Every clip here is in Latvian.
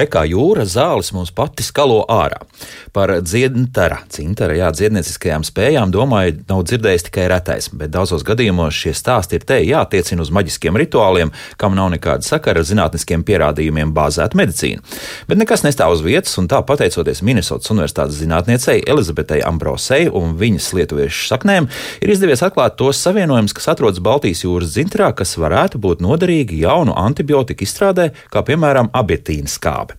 Rekā jūra zāles mums pati skalo ārā. Par dziedintara, cintara, jā, dziednieciskajām spējām, domāju, nav dzirdējis tikai retais, bet daudzos gadījumos šie stāsti ir te jātiecina uz maģiskiem rituāliem, kam nav nekāda sakara ar zinātniskiem pierādījumiem bāzēta medicīna. Bet nekas nestāv uz vietas, un tā pateicoties Minnesotas Universitātes zinātniecei Elizabetei Ambrosei un viņas lietuviešu saknēm, ir izdevies atklāt tos savienojumus, kas atrodas Baltijas jūras dzintrā, kas varētu būt noderīgi jaunu antibiotiku izstrādē, kā piemēram abietīna skābe skābe.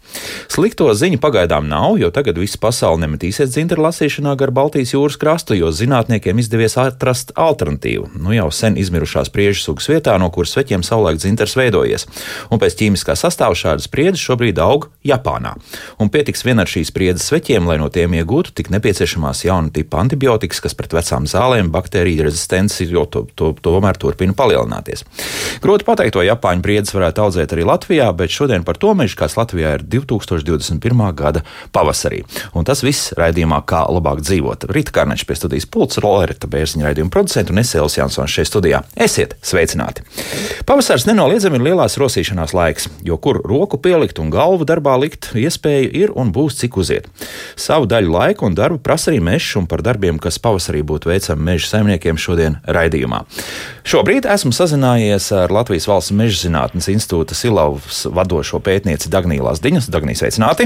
Slikto ziņu pagaidām nav, jo tagad visa pasaule nemetīsies dzintra lasīšanā gar Baltijas jūras krastu, jo zinātniekiem izdevies atrast alternatīvu. Nu jau sen izmirušās priežu sugas vietā, no kuras sveķiem savulaik dzintars veidojies. Un pēc ķīmiskā sastāvā šādas spriedzes šobrīd aug Japānā. Un pietiks vien ar šīs spriedzes sveķiem, lai no tiem iegūtu tik nepieciešamās jauna tipa antibiotikas, kas pret vecām zālēm, baktēriju rezistenci, jo to, to, to tomēr turpina palielināties. Grūti pateikt, to Japāņu spriedzes varētu audzēt arī Latvijā, bet šodien par to mežu, kas Latvijā ir 2021. gada pavasarī. Un tas viss raidījumā, kā labāk dzīvot. Rīta Kārneča pie studijas pults, Rollerita Bērziņa raidījuma producenta un Esēls Jansons šeit studijā. Esiet sveicināti! Pavasars nenoliedzami ir lielās rosīšanās laiks, jo kur roku pielikt un galvu darbā likt, iespēja ir un būs cik uziet. Savu daļu laika un darbu prasa arī mežs, un par darbiem, kas pavasarī būtu veicami meža saimniekiem šodien raidījumā. Šobrīd esmu sazinājies ar Latvijas Valsts meža zinātnes institūta Silavas vadošo pētnieci Dagnīlās Diņas. Dagnīs, sveicināti!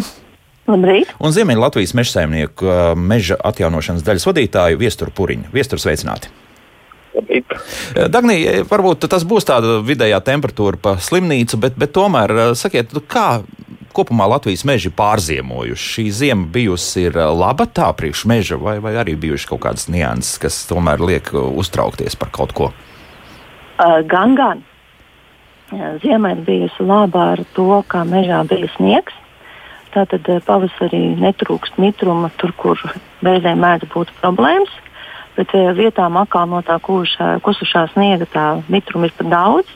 Labrīt. Un Ziemeļlatvijas meža saimnieku meža atjaunošanas daļas vadītāju Viesturu Puriņu. Viesturu sveicināti! Dagnī, varbūt tas būs tāda vidējā temperatūra pa slimnīcu, bet, bet tomēr sakiet, nu kā kopumā Latvijas meži pārziemojuši? Šī ziema bijusi laba tā priekš meža, vai, vai arī bijuši kaut kādas nianses, kas tomēr liek uztraukties par kaut ko? Uh, gan, gan. Ziemē bijusi laba ar to, ka mežā bija sniegs. Tātad eh, pavasarī netrūkst mitruma tur, kur reizēm mēdz būt problēmas. Bet eh, vietām atkal no tā kušā, kusušā sniega tā mitruma ir par daudz.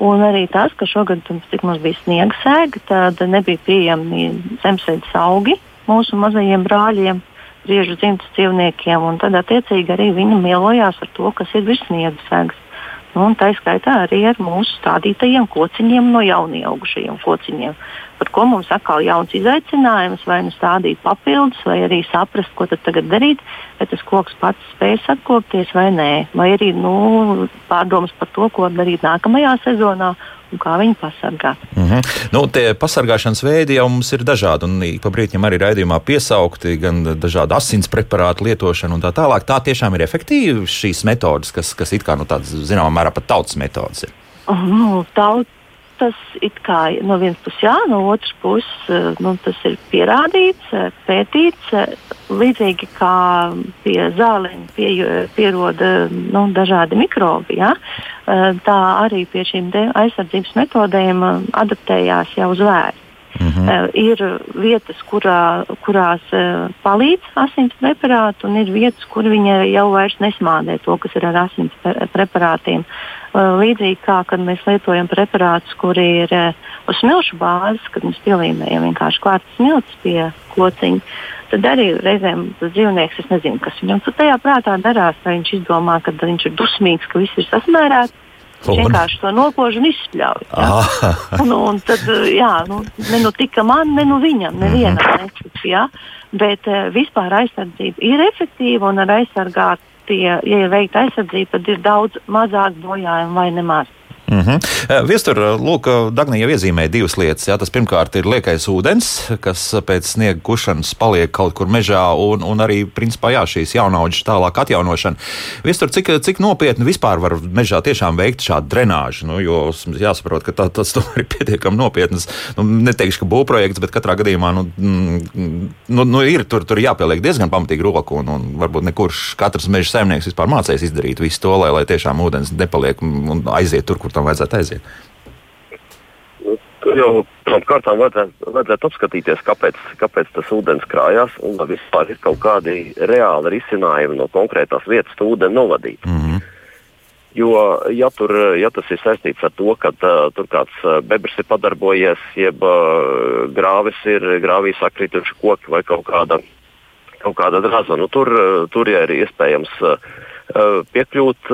Un arī tas, ka šogad, cik mums bija sniega sēga, tad nebija pieejami zemesēdes augi mūsu mazajiem brāļiem, briežu dzimtas dzīvniekiem. Tad, attiecīgi, arī viņi mielojās ar to, kas ir virs sniega sēgas. Nu, tā skaitā arī ar mūsu stādītajiem kociņiem no jaunieaugušajiem kociņiem, par ko mums atkal jauns izaicinājums, vai nu stādīt papildus, vai arī saprast, ko tad tagad darīt, vai tas koks pats spēs atkopties vai nē, vai arī nu, pārdomas par to, ko darīt nākamajā sezonā un kā viņu pasargāt. Mm -hmm. nu, tie pasargāšanas veidi jau mums ir dažādi, un pa brīdim arī raidījumā piesaukti gan dažādu asins preparātu lietošanu un tā tālāk. Tā tiešām ir efektīva šīs metodas, kas, kas it kā nu, tādas, zināmā mērā, pat tautas metodas ir. Uh, nu, taut, tas kā, no vienas puses jā, no otras puses eh, nu, tas ir pierādīts, eh, pētīts. Eh, līdzīgi kā pie zālēm pie, pieroda nu, dažādi mikrobi, ja? tā arī pie šīm aizsardzības metodēm adaptējās jau zvēri. Mm -hmm. uh, ir vietas, kurā, kurās uh, palīdz asins preparāti, un ir vietas, kur viņi jau vairs nesmādē to, kas ir ar asins preparātiem. Uh, līdzīgi kā kad mēs lietojam preparātus, kuri ir uh, uz smilšu bāzes, kad mēs pielīmējam vienkārši klātas smilts pie kociņa. Tad arī reizēm tas dzīvnieks, es nezinu, kas viņam tajā prātā darās. Vai viņš izdomā, ka viņš ir dusmīgs, ka viss ir sasmērēts, Viņš vienkārši to nokož un izspļauj. Ah. un, un tad, jā, nu, ne nu tika man, ne nu viņam, nevienam mm -hmm. netic. Ja? Bet uh, vispār aizsardzība ir efektīva un ar aizsargātie, ja ir veikta aizsardzība, tad ir daudz mazāk bojājumu vai nemaz. Mm -hmm. Viestur, lūk, Dagnija jau iezīmēja divas lietas. Jā, tas pirmkārt ir liekais ūdens, kas pēc sniega kušanas paliek kaut kur mežā, un, un arī, principā, jā, šīs jaunaudžas tālāk atjaunošana. Viestur, cik, cik nopietni vispār var mežā tiešām veikt šādu drenāžu? Nu, jo jāsaprot, ka tā, tas ir pietiekami nopietnas, nu, neteikšu, ka būvprojekts, bet katrā gadījumā nu, mm, nu, nu, ir tur, tur jāpieliek diezgan pamatīgi roku, un, un varbūt nekurš katrs meža saimnieks vispār mācīs izdarīt visu to, lai, lai tiešām ūdens nepaliek un aiziet tur, kur tam vajadzētu aiziet? Nu, tur jau pirmām kārtām vajadzētu, vajadzētu apskatīties, kāpēc, kāpēc tas ūdens krājās un vai vispār ir kaut kādi reāli risinājumi no konkrētās vietas to ūdeni novadīt. Mm -hmm. Jo, ja, tur, ja tas ir saistīts ar to, ka uh, tur kāds bebrs ir padarbojies, jeb uh, grāvis ir grāvī sakrituši koki vai kaut kāda, kaut kāda draza, nu, tur, tur ja ir iespējams uh, piekļūt,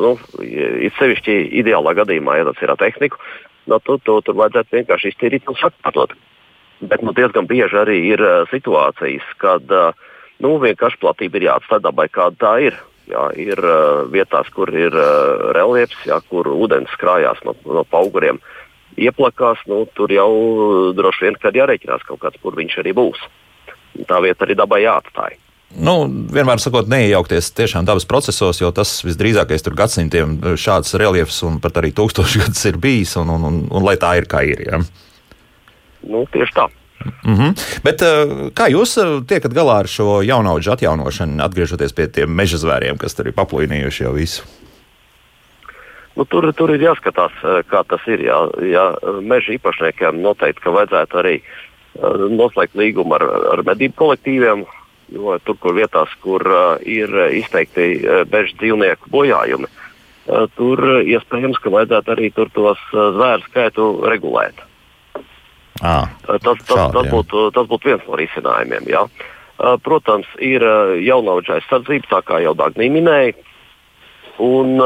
nu, it sevišķi ideālā gadījumā, ja tas ir ar tehniku, nu, to, to tur vajadzētu vienkārši iztīrīt un sakārtot. Bet nu, diezgan bieži arī ir uh, situācijas, kad nu, vienkārši platība ir jāatstāj dabai, kāda tā ir. Jā, ir vietās, kur ir reliefs, jā, kur ūdens krājās no, no auguriem. Ieplakās, nu, tur jau droši vien jārēķinās kaut kāds, kur viņš arī būs. Tā vieta arī dabai jāatstāj. Nu, vienmēr sakot, neiejaukties tiešām dabas procesos, jo tas visdrīzākais tur gadsimtiem šāds reliefs un pat arī tūkstošgadus ir bijis, un, un, un, un lai tā ir, kā ir. Ja? Nu, tieši tā. Mm -hmm. Bet, eh, kā jūs eh, tiekat galā ar šo jaunauģu atjaunošanu, atgriežoties pie tiem meža zvēriem, kas tur ir paplīnījuši jau visu? Nu, tur, tur ir jāskatās, eh, kā tas ir. Jā, jā, meža īpašniekiem noteikti vajadzētu arī noslēgt līgumu ar, ar medību kolektīviem, jo tur, kur vietās, kur uh, ir izteikti uh, meža dzīvnieku bojājumi, uh, tur iespējams, ka vajadzētu arī tur tos uh, zvēru skaitu regulēt. À, tas, tas, šādi, tas, būtu, tas būtu viens no risinājumiem. Jā. Protams, ir jaunaudža aizsardzība, tā kā jau Dārgājā minēja. Un,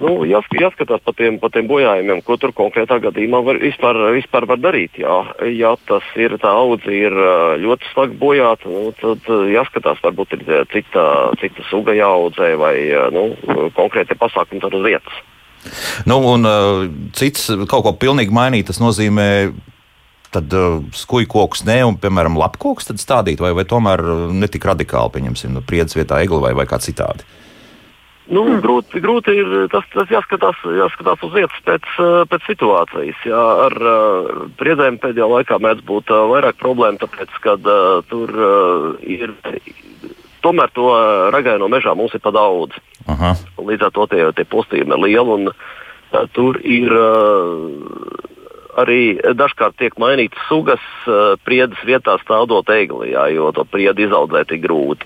nu, jās, jāskatās par tiem, pa tiem bojājumiem, ko tur konkrētā gadījumā var, vispār, vispār var darīt. Jā. Ja tas ir tā audze, ir ļoti smagi bojāta, nu, tad jāskatās, varbūt ir cita, cita suga jāaudzē vai nu, konkrēti pasākumi tur uz vietas. Nu, un uh, cits kaut ko pilnīgi mainīt, tas nozīmē tad uh, skuju kokus ne, un, piemēram, lapkokus stādīt, vai, vai tomēr ne tik radikāli, pieņemsim, nu, priedz vietā egli vai, vai kā citādi? Nu, mm. grūti, grūti ir tas, tas jāskatās, jāskatās uz vietas pēc, uh, pēc situācijas. Jā, ar uh, priedēm pēdējā laikā mēdz būt uh, vairāk problēmu, tāpēc, ka uh, tur uh, ir tomēr to ragaino mežā mums ir pa daudz. Aha. Līdz ar to tie, tie postījumi ir lieli un uh, tur ir. Uh, Arī dažkārt tiek mainītas sugas, uh, priedes vietā stādot egli, jā, jo to priedu izaudzēt ir grūti.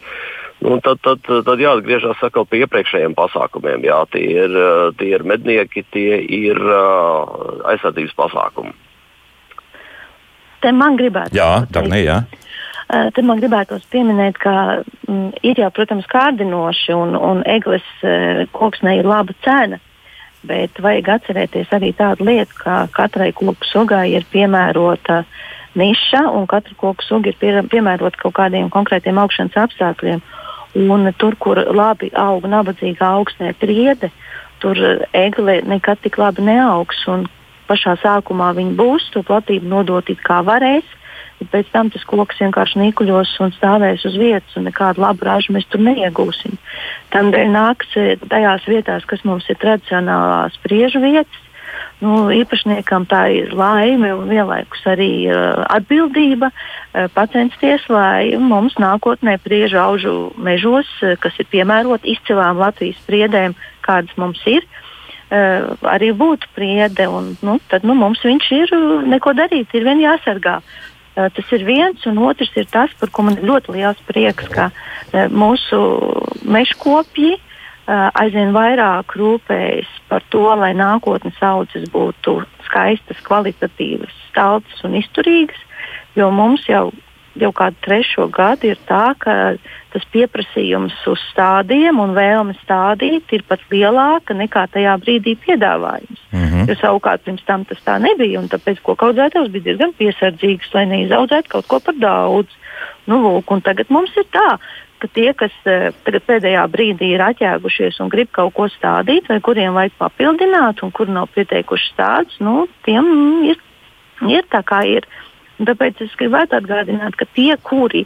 Nu, tad, tad, tad jāatgriežas atkal pie iepriekšējiem pasākumiem. Jā, tie, ir, tie ir mednieki, tie ir uh, aizsardzības pasākumi. Te man gribētu. Jā, tā nē, jā. Eh, tad man gribētos pieminēt, ka m, mm, ir jau, protams, kārdinoši un, un eglis eh, koksnē ir laba cena. Bet vajag atcerēties arī tādu lietu, ka katrai koku sugai ir piemērota niša, un katra koku suga ir pie, piemērota kaut kādiem konkrētiem augšanas apstākļiem. Un tur, kur labi aug nabadzīga augsnē priede, tur egle nekad tik labi neaugs. Pašā sākumā viņi būs to platību nodot it kā varēs, bet pēc tam tas koks vienkārši nīkuļos un stāvēs uz vietas, un nekādu labu ražu mēs tur neiegūsim. Tādēļ nāks e, tajās vietās, kas mums ir tradicionālās priežu vietas. Nu, īpašniekam tā ir laime un vienlaikus arī uh, atbildība uh, pacensties, lai mums nākotnē priežu aužu mežos, uh, kas ir piemēroti izcilām Latvijas priedēm, kādas mums ir, uh, arī būtu priede. Un, nu, tad nu, mums viņš ir neko darīt, ir vien jāsargā. Uh, tas ir viens, un otrs ir tas, par ko man ļoti liels prieks, ka uh, mūsu meškopji uh, aizvien vairāk rūpējas par to, lai nākotnes audzes būtu skaistas, kvalitatīvas, staltas un izturīgas, jo mums jau jau kādu trešo gadu ir tā, ka tas pieprasījums uz stādiem un vēlme stādīt ir pat lielāka nekā tajā brīdī piedāvājums. Mm -hmm. Jo savukārt pirms tam tas tā nebija, un tāpēc kokaudzētājs bija diezgan piesardzīgs, lai neizaudzētu kaut ko par daudz. Nu, lūk, tagad mums ir tā, ka tie, kas eh, pēdējā brīdī ir atjēgušies un grib kaut ko stādīt, vai kuriem vajag papildināt, un kur nav pieteikuši stādus, nu, tiem ir, ir tā kā ir. Tāpēc es gribētu atgādināt, ka tie, kuri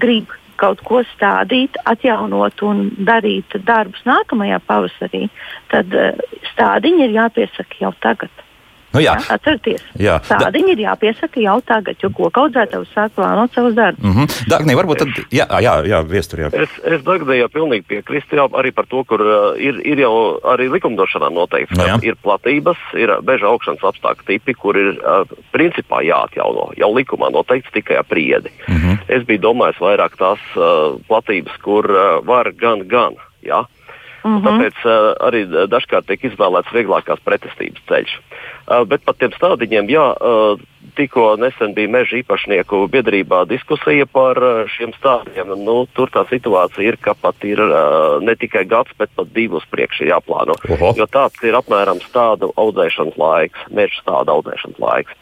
grib kaut ko stādīt, atjaunot un darīt darbus nākamajā pavasarī, tad uh, stādiņi ir jāpiesaka jau tagad. Nu, jā. Jā, atcerieties, jā. tādiņi ir jāpiesaka jau tagad, jo koku audzētājs sāk plānot savus darbus. Mm -hmm. Dāngnī, varbūt tad, jā, jā, jā viestur, jā. Es, es Dagdējā pilnīgi piekrīstu jā, arī par to, kur uh, ir, ir jau arī likumdošanā noteikts, ka no, ir platības, ir beža augšanas apstākļu tipi, kur ir uh, principā jāatjauno. Jau likumā noteikts tikai apriedi. Mm -hmm. Es biju domājis vairāk tās uh, platības, kur uh, var gan, gan. Jā. Mm -hmm. Tāpēc uh, arī dažkārt tiek izvēlēts vieglākās pretestības ceļš. Uh, bet par tiem stādiņiem, jā, uh, tikko nesen bija meža īpašnieku biedrībā diskusija par šiem stādiem. Nu, tur tā situācija ir, ka pat ir ne tikai gads, bet pat divus priekšā jāplāno. Oho. Jo tāds ir apmēram stādu audzēšanas laiks, meža stāda audzēšanas laiks.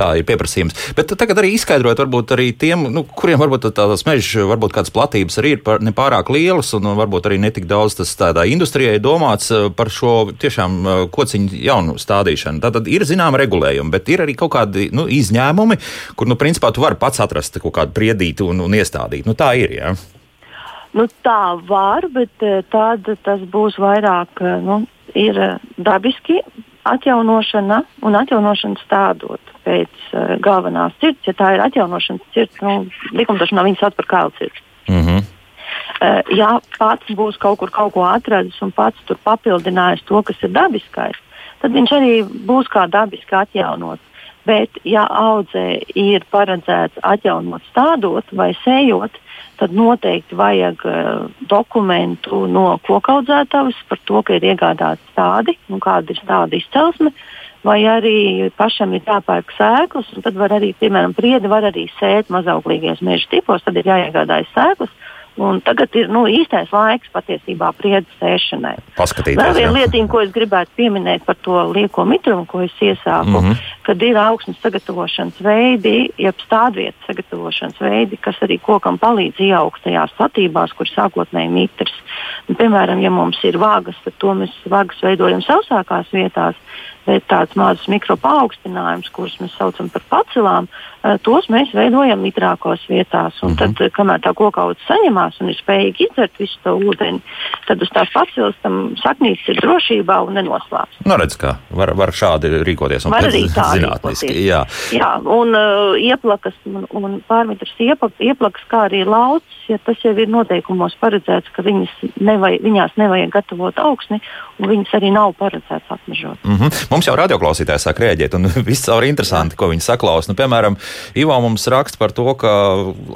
Tā ir pieprasījums. Bet tagad arī izskaidrot, varbūt arī tiem, nu, kuriem varbūt tādas meža, varbūt kādas platības arī ir nepārāk lielas, un varbūt arī netik daudz tas tādā industrijai domāts eh, par šo tiešām eh, kociņu jaunu stādīšanu. Tātad ir zināma regulējuma, bet ir arī kaut kādi nu, izņēmumi, kur, nu, principā tu vari pats atrast kaut kādu priedīti un, un iestādīt. Nu, tā ir, jā. Nu, tā var, bet eh, tad tas būs vairāk nu, dabiski atjaunošana un atjaunošana stādot pēc uh, galvenās sirds. Ja tā ir atjaunošanas sirds, nu, likumdošanā viņi sauc par kālu sirds. Mm -hmm. uh, ja pats būs kaut kur kaut ko atradis un pats tur papildinājis to, kas ir dabiskais, tad viņš arī būs kā dabiski atjaunots. Bet, ja audzē ir paredzēts atjaunot stādot vai sējot, tad noteikti vajag uh, dokumentu no kokaudzētājs par to, ka ir iegādāts tādi un kāda ir tāda izcelsme. Vai arī pašam ir jāpērk sēklas, un tad var arī, piemēram, priedi var arī sēt mazauglīgajos meža tipos, tad ir jāiegādājas sēklas. Un tagad ir nu, īstais laiks patiesībā priedes sēšanai. Vēl viena lietiņa, ko es gribētu pieminēt par to lieko mitrumu, ko es iesāku, mm -hmm. kad ir augsnes sagatavošanas veidi, jeb stādvietas sagatavošanas veidi, kas arī kokam palīdz ieaugt tajās platībās, kur sākotnēji mitrs. Un, piemēram, ja mums ir vagas, tad to mēs vagas veidojam sausākās vietās bet tāds mazs mikropaukstinājums, kurus mēs saucam par pacelām, eh, tos mēs veidojam mitrākos vietās. Un mm -hmm. tad, eh, kamēr tā kokauts saņemās un ir spējīgi izdzert visu to ūdeni, tad uz tās paceles tam saknītes ir drošībā un nenoslēpts. Nu, redz, kā var, var šādi rīkoties. Var arī tā zinātniski. Jā. jā, un uh, ieplakas un, un pārmetras ieplak, ieplakas, kā arī laucis, ja tas jau ir noteikumos paredzēts, ka viņas nevajag, viņās nevajag gatavot augsni, un viņas arī nav paredzēts apmežot. Mm -hmm. Mums jau radioklausītājs sāk rēģēt, un viss caur interesanti, ko viņi saklaus. Nu, piemēram, Ivo mums raksta par to, ka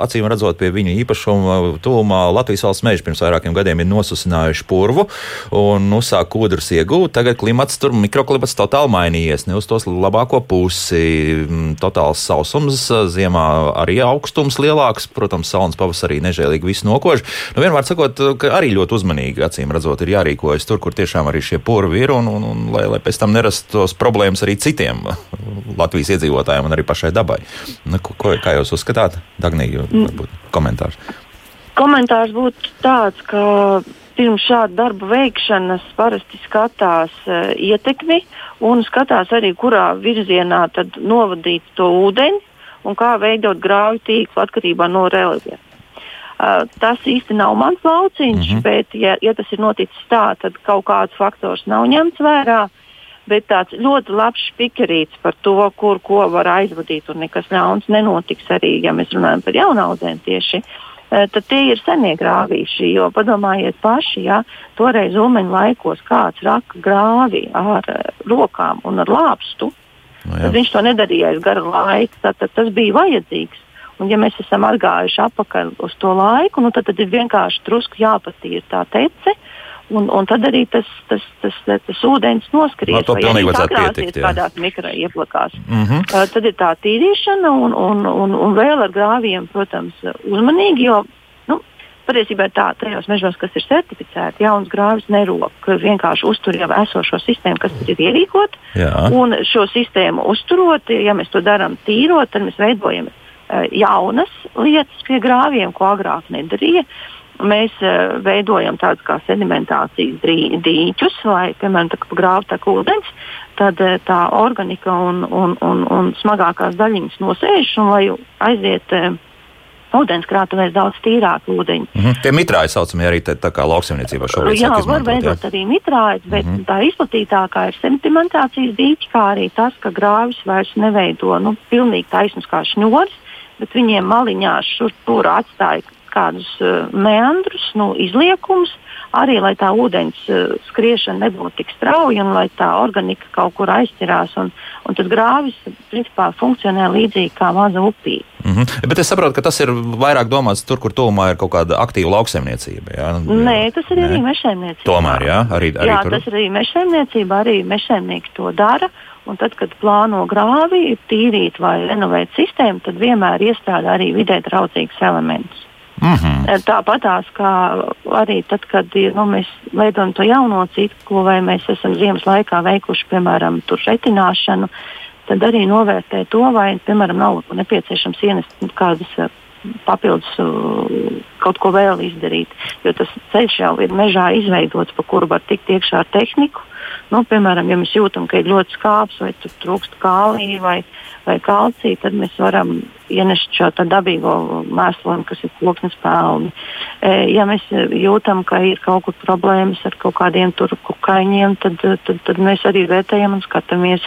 acīm redzot pie viņa īpašuma tuvumā Latvijas valsts meži pirms vairākiem gadiem ir nosusinājuši purvu un uzsāk kūdrus iegūt. Tagad klimats tur mikroklimats totāli mainījies, ne uz tos labāko pusi. Mm, totāls sausums, ziemā arī augstums lielāks, protams, saules pavasarī nežēlīgi visu nokož. Nu, vienmēr sakot, ka arī ļoti uzmanīgi acīm redzot ir jārīkojas tur, kur tiešām arī šie purvi ir un, un, un lai, lai pēc tam nerast tos problēmas arī citiem Latvijas iedzīvotājiem un arī pašai dabai. Nu, ko, kā jūs uzskatāt, Dagnīgi, varbūt komentārs? Komentārs būtu tāds, ka pirms šāda darba veikšanas parasti skatās uh, ietekmi un skatās arī, kurā virzienā novadīt to ūdeni un kā veidot grāvju tīklu atkarībā no reliefa. Uh, tas īsti nav mans lauciņš, mm -hmm. bet, ja, ja tas ir noticis tā, tad kaut kāds faktors nav ņemts vērā. Uh, bet tāds ļoti labs spikerīts par to, kur ko var aizvadīt, un nekas ļauns nenotiks arī, ja mēs runājam par jaunaudzēm tieši. Eh, tad tie ir senie grāvīši, jo padomājiet paši, ja toreiz umeņu laikos kāds raka grāvi ar uh, rokām un ar lāpstu, no, nu tad viņš to nedarīja aiz gara laika, tad, tad tas bija vajadzīgs. Un, ja mēs esam atgājuši atpakaļ uz to laiku, nu, tad, tad ir vienkārši drusku jāpatīra tā tece, uh, Un, un tad arī tas, tas, tas, tas, tas ūdens noskries. No, vai arī sakrāsies kādās mikroieplakās. Mm -hmm. uh, tad ir tā tīrīšana un, un, un, un vēl ar grāviem, protams, uzmanīgi. Jo, nu, Patiesībā tā, tajos mežos, kas ir certificēti, jauns grāvis nerok, vienkārši uztur jau esošo sistēmu, kas ir ierīkota. Un šo sistēmu uzturot, ja mēs to darām tīrot, tad mēs veidojam uh, jaunas lietas pie grāviem, ko agrāk nedarīja. Uh, mēs uh, veidojam tādus kā sedimentācijas dīķus, vai, piemēram, tā kā grāvta ūdens, tad uh, tā organika un, un, un, un smagākās daļiņas nosēž un lai aiziet. Uh, Ūdenskrātuvēs daudz tīrāk ūdeņi. Mm -hmm. Tie mitrāji saucami arī tā, tā kā lauksaimniecībā šobrīd. Jā, var veidot jā. arī mitrājus, bet mm -hmm. tā izplatītākā ir sedimentācijas dīķi, kā arī tas, ka grāvis vairs neveido nu, pilnīgi taisnus kā šņuris, bet viņiem maliņās šur tur atstāja kādus uh, meandrus, nu, izliekumus, arī lai tā ūdens uh, skriešana nebūtu tik strauja un lai tā organika kaut kur aizķerās. Un, un tas grāvis principā funkcionē līdzīgi kā maza upīte. Mm -hmm. Bet es saprotu, ka tas ir vairāk domāts tur, kur tuvumā ir kaut kāda aktīva lauksaimniecība. Jā? Nē, tas ir Nē. arī mežsaimniecība. Tomēr, jā, arī, arī jā tur. tas ir arī mežsaimniecība, arī mežsaimnieki to dara. Un tad, kad plāno grāvi, tīrīt vai renovēt sistēmu, tad vienmēr iestrādā arī vidē draudzīgus elementus. Mm -hmm. Tāpatās kā arī tad, kad nu, mēs veidojam to jauno ciklu, vai mēs esam ziemas laikā veikuši, piemēram, retināšanu, tad arī novērtē to, vai, piemēram, nav nepieciešams ienest kādas papildus kaut ko vēl izdarīt. Jo tas ceļš jau ir mežā izveidots, pa kuru var tikt iekšā ar tehniku. Nu, piemēram, ja mēs jūtam, ka ir ļoti skāps vai trūkst kālija vai, vai kalcija, tad mēs varam ienest šo dabīgo mēslojumu, kas ir koksnes pelni. E, ja mēs jūtam, ka ir kaut kur problēmas ar kaut kādiem kukaiņiem, tad, tad, tad mēs arī vērtējam un skatāmies,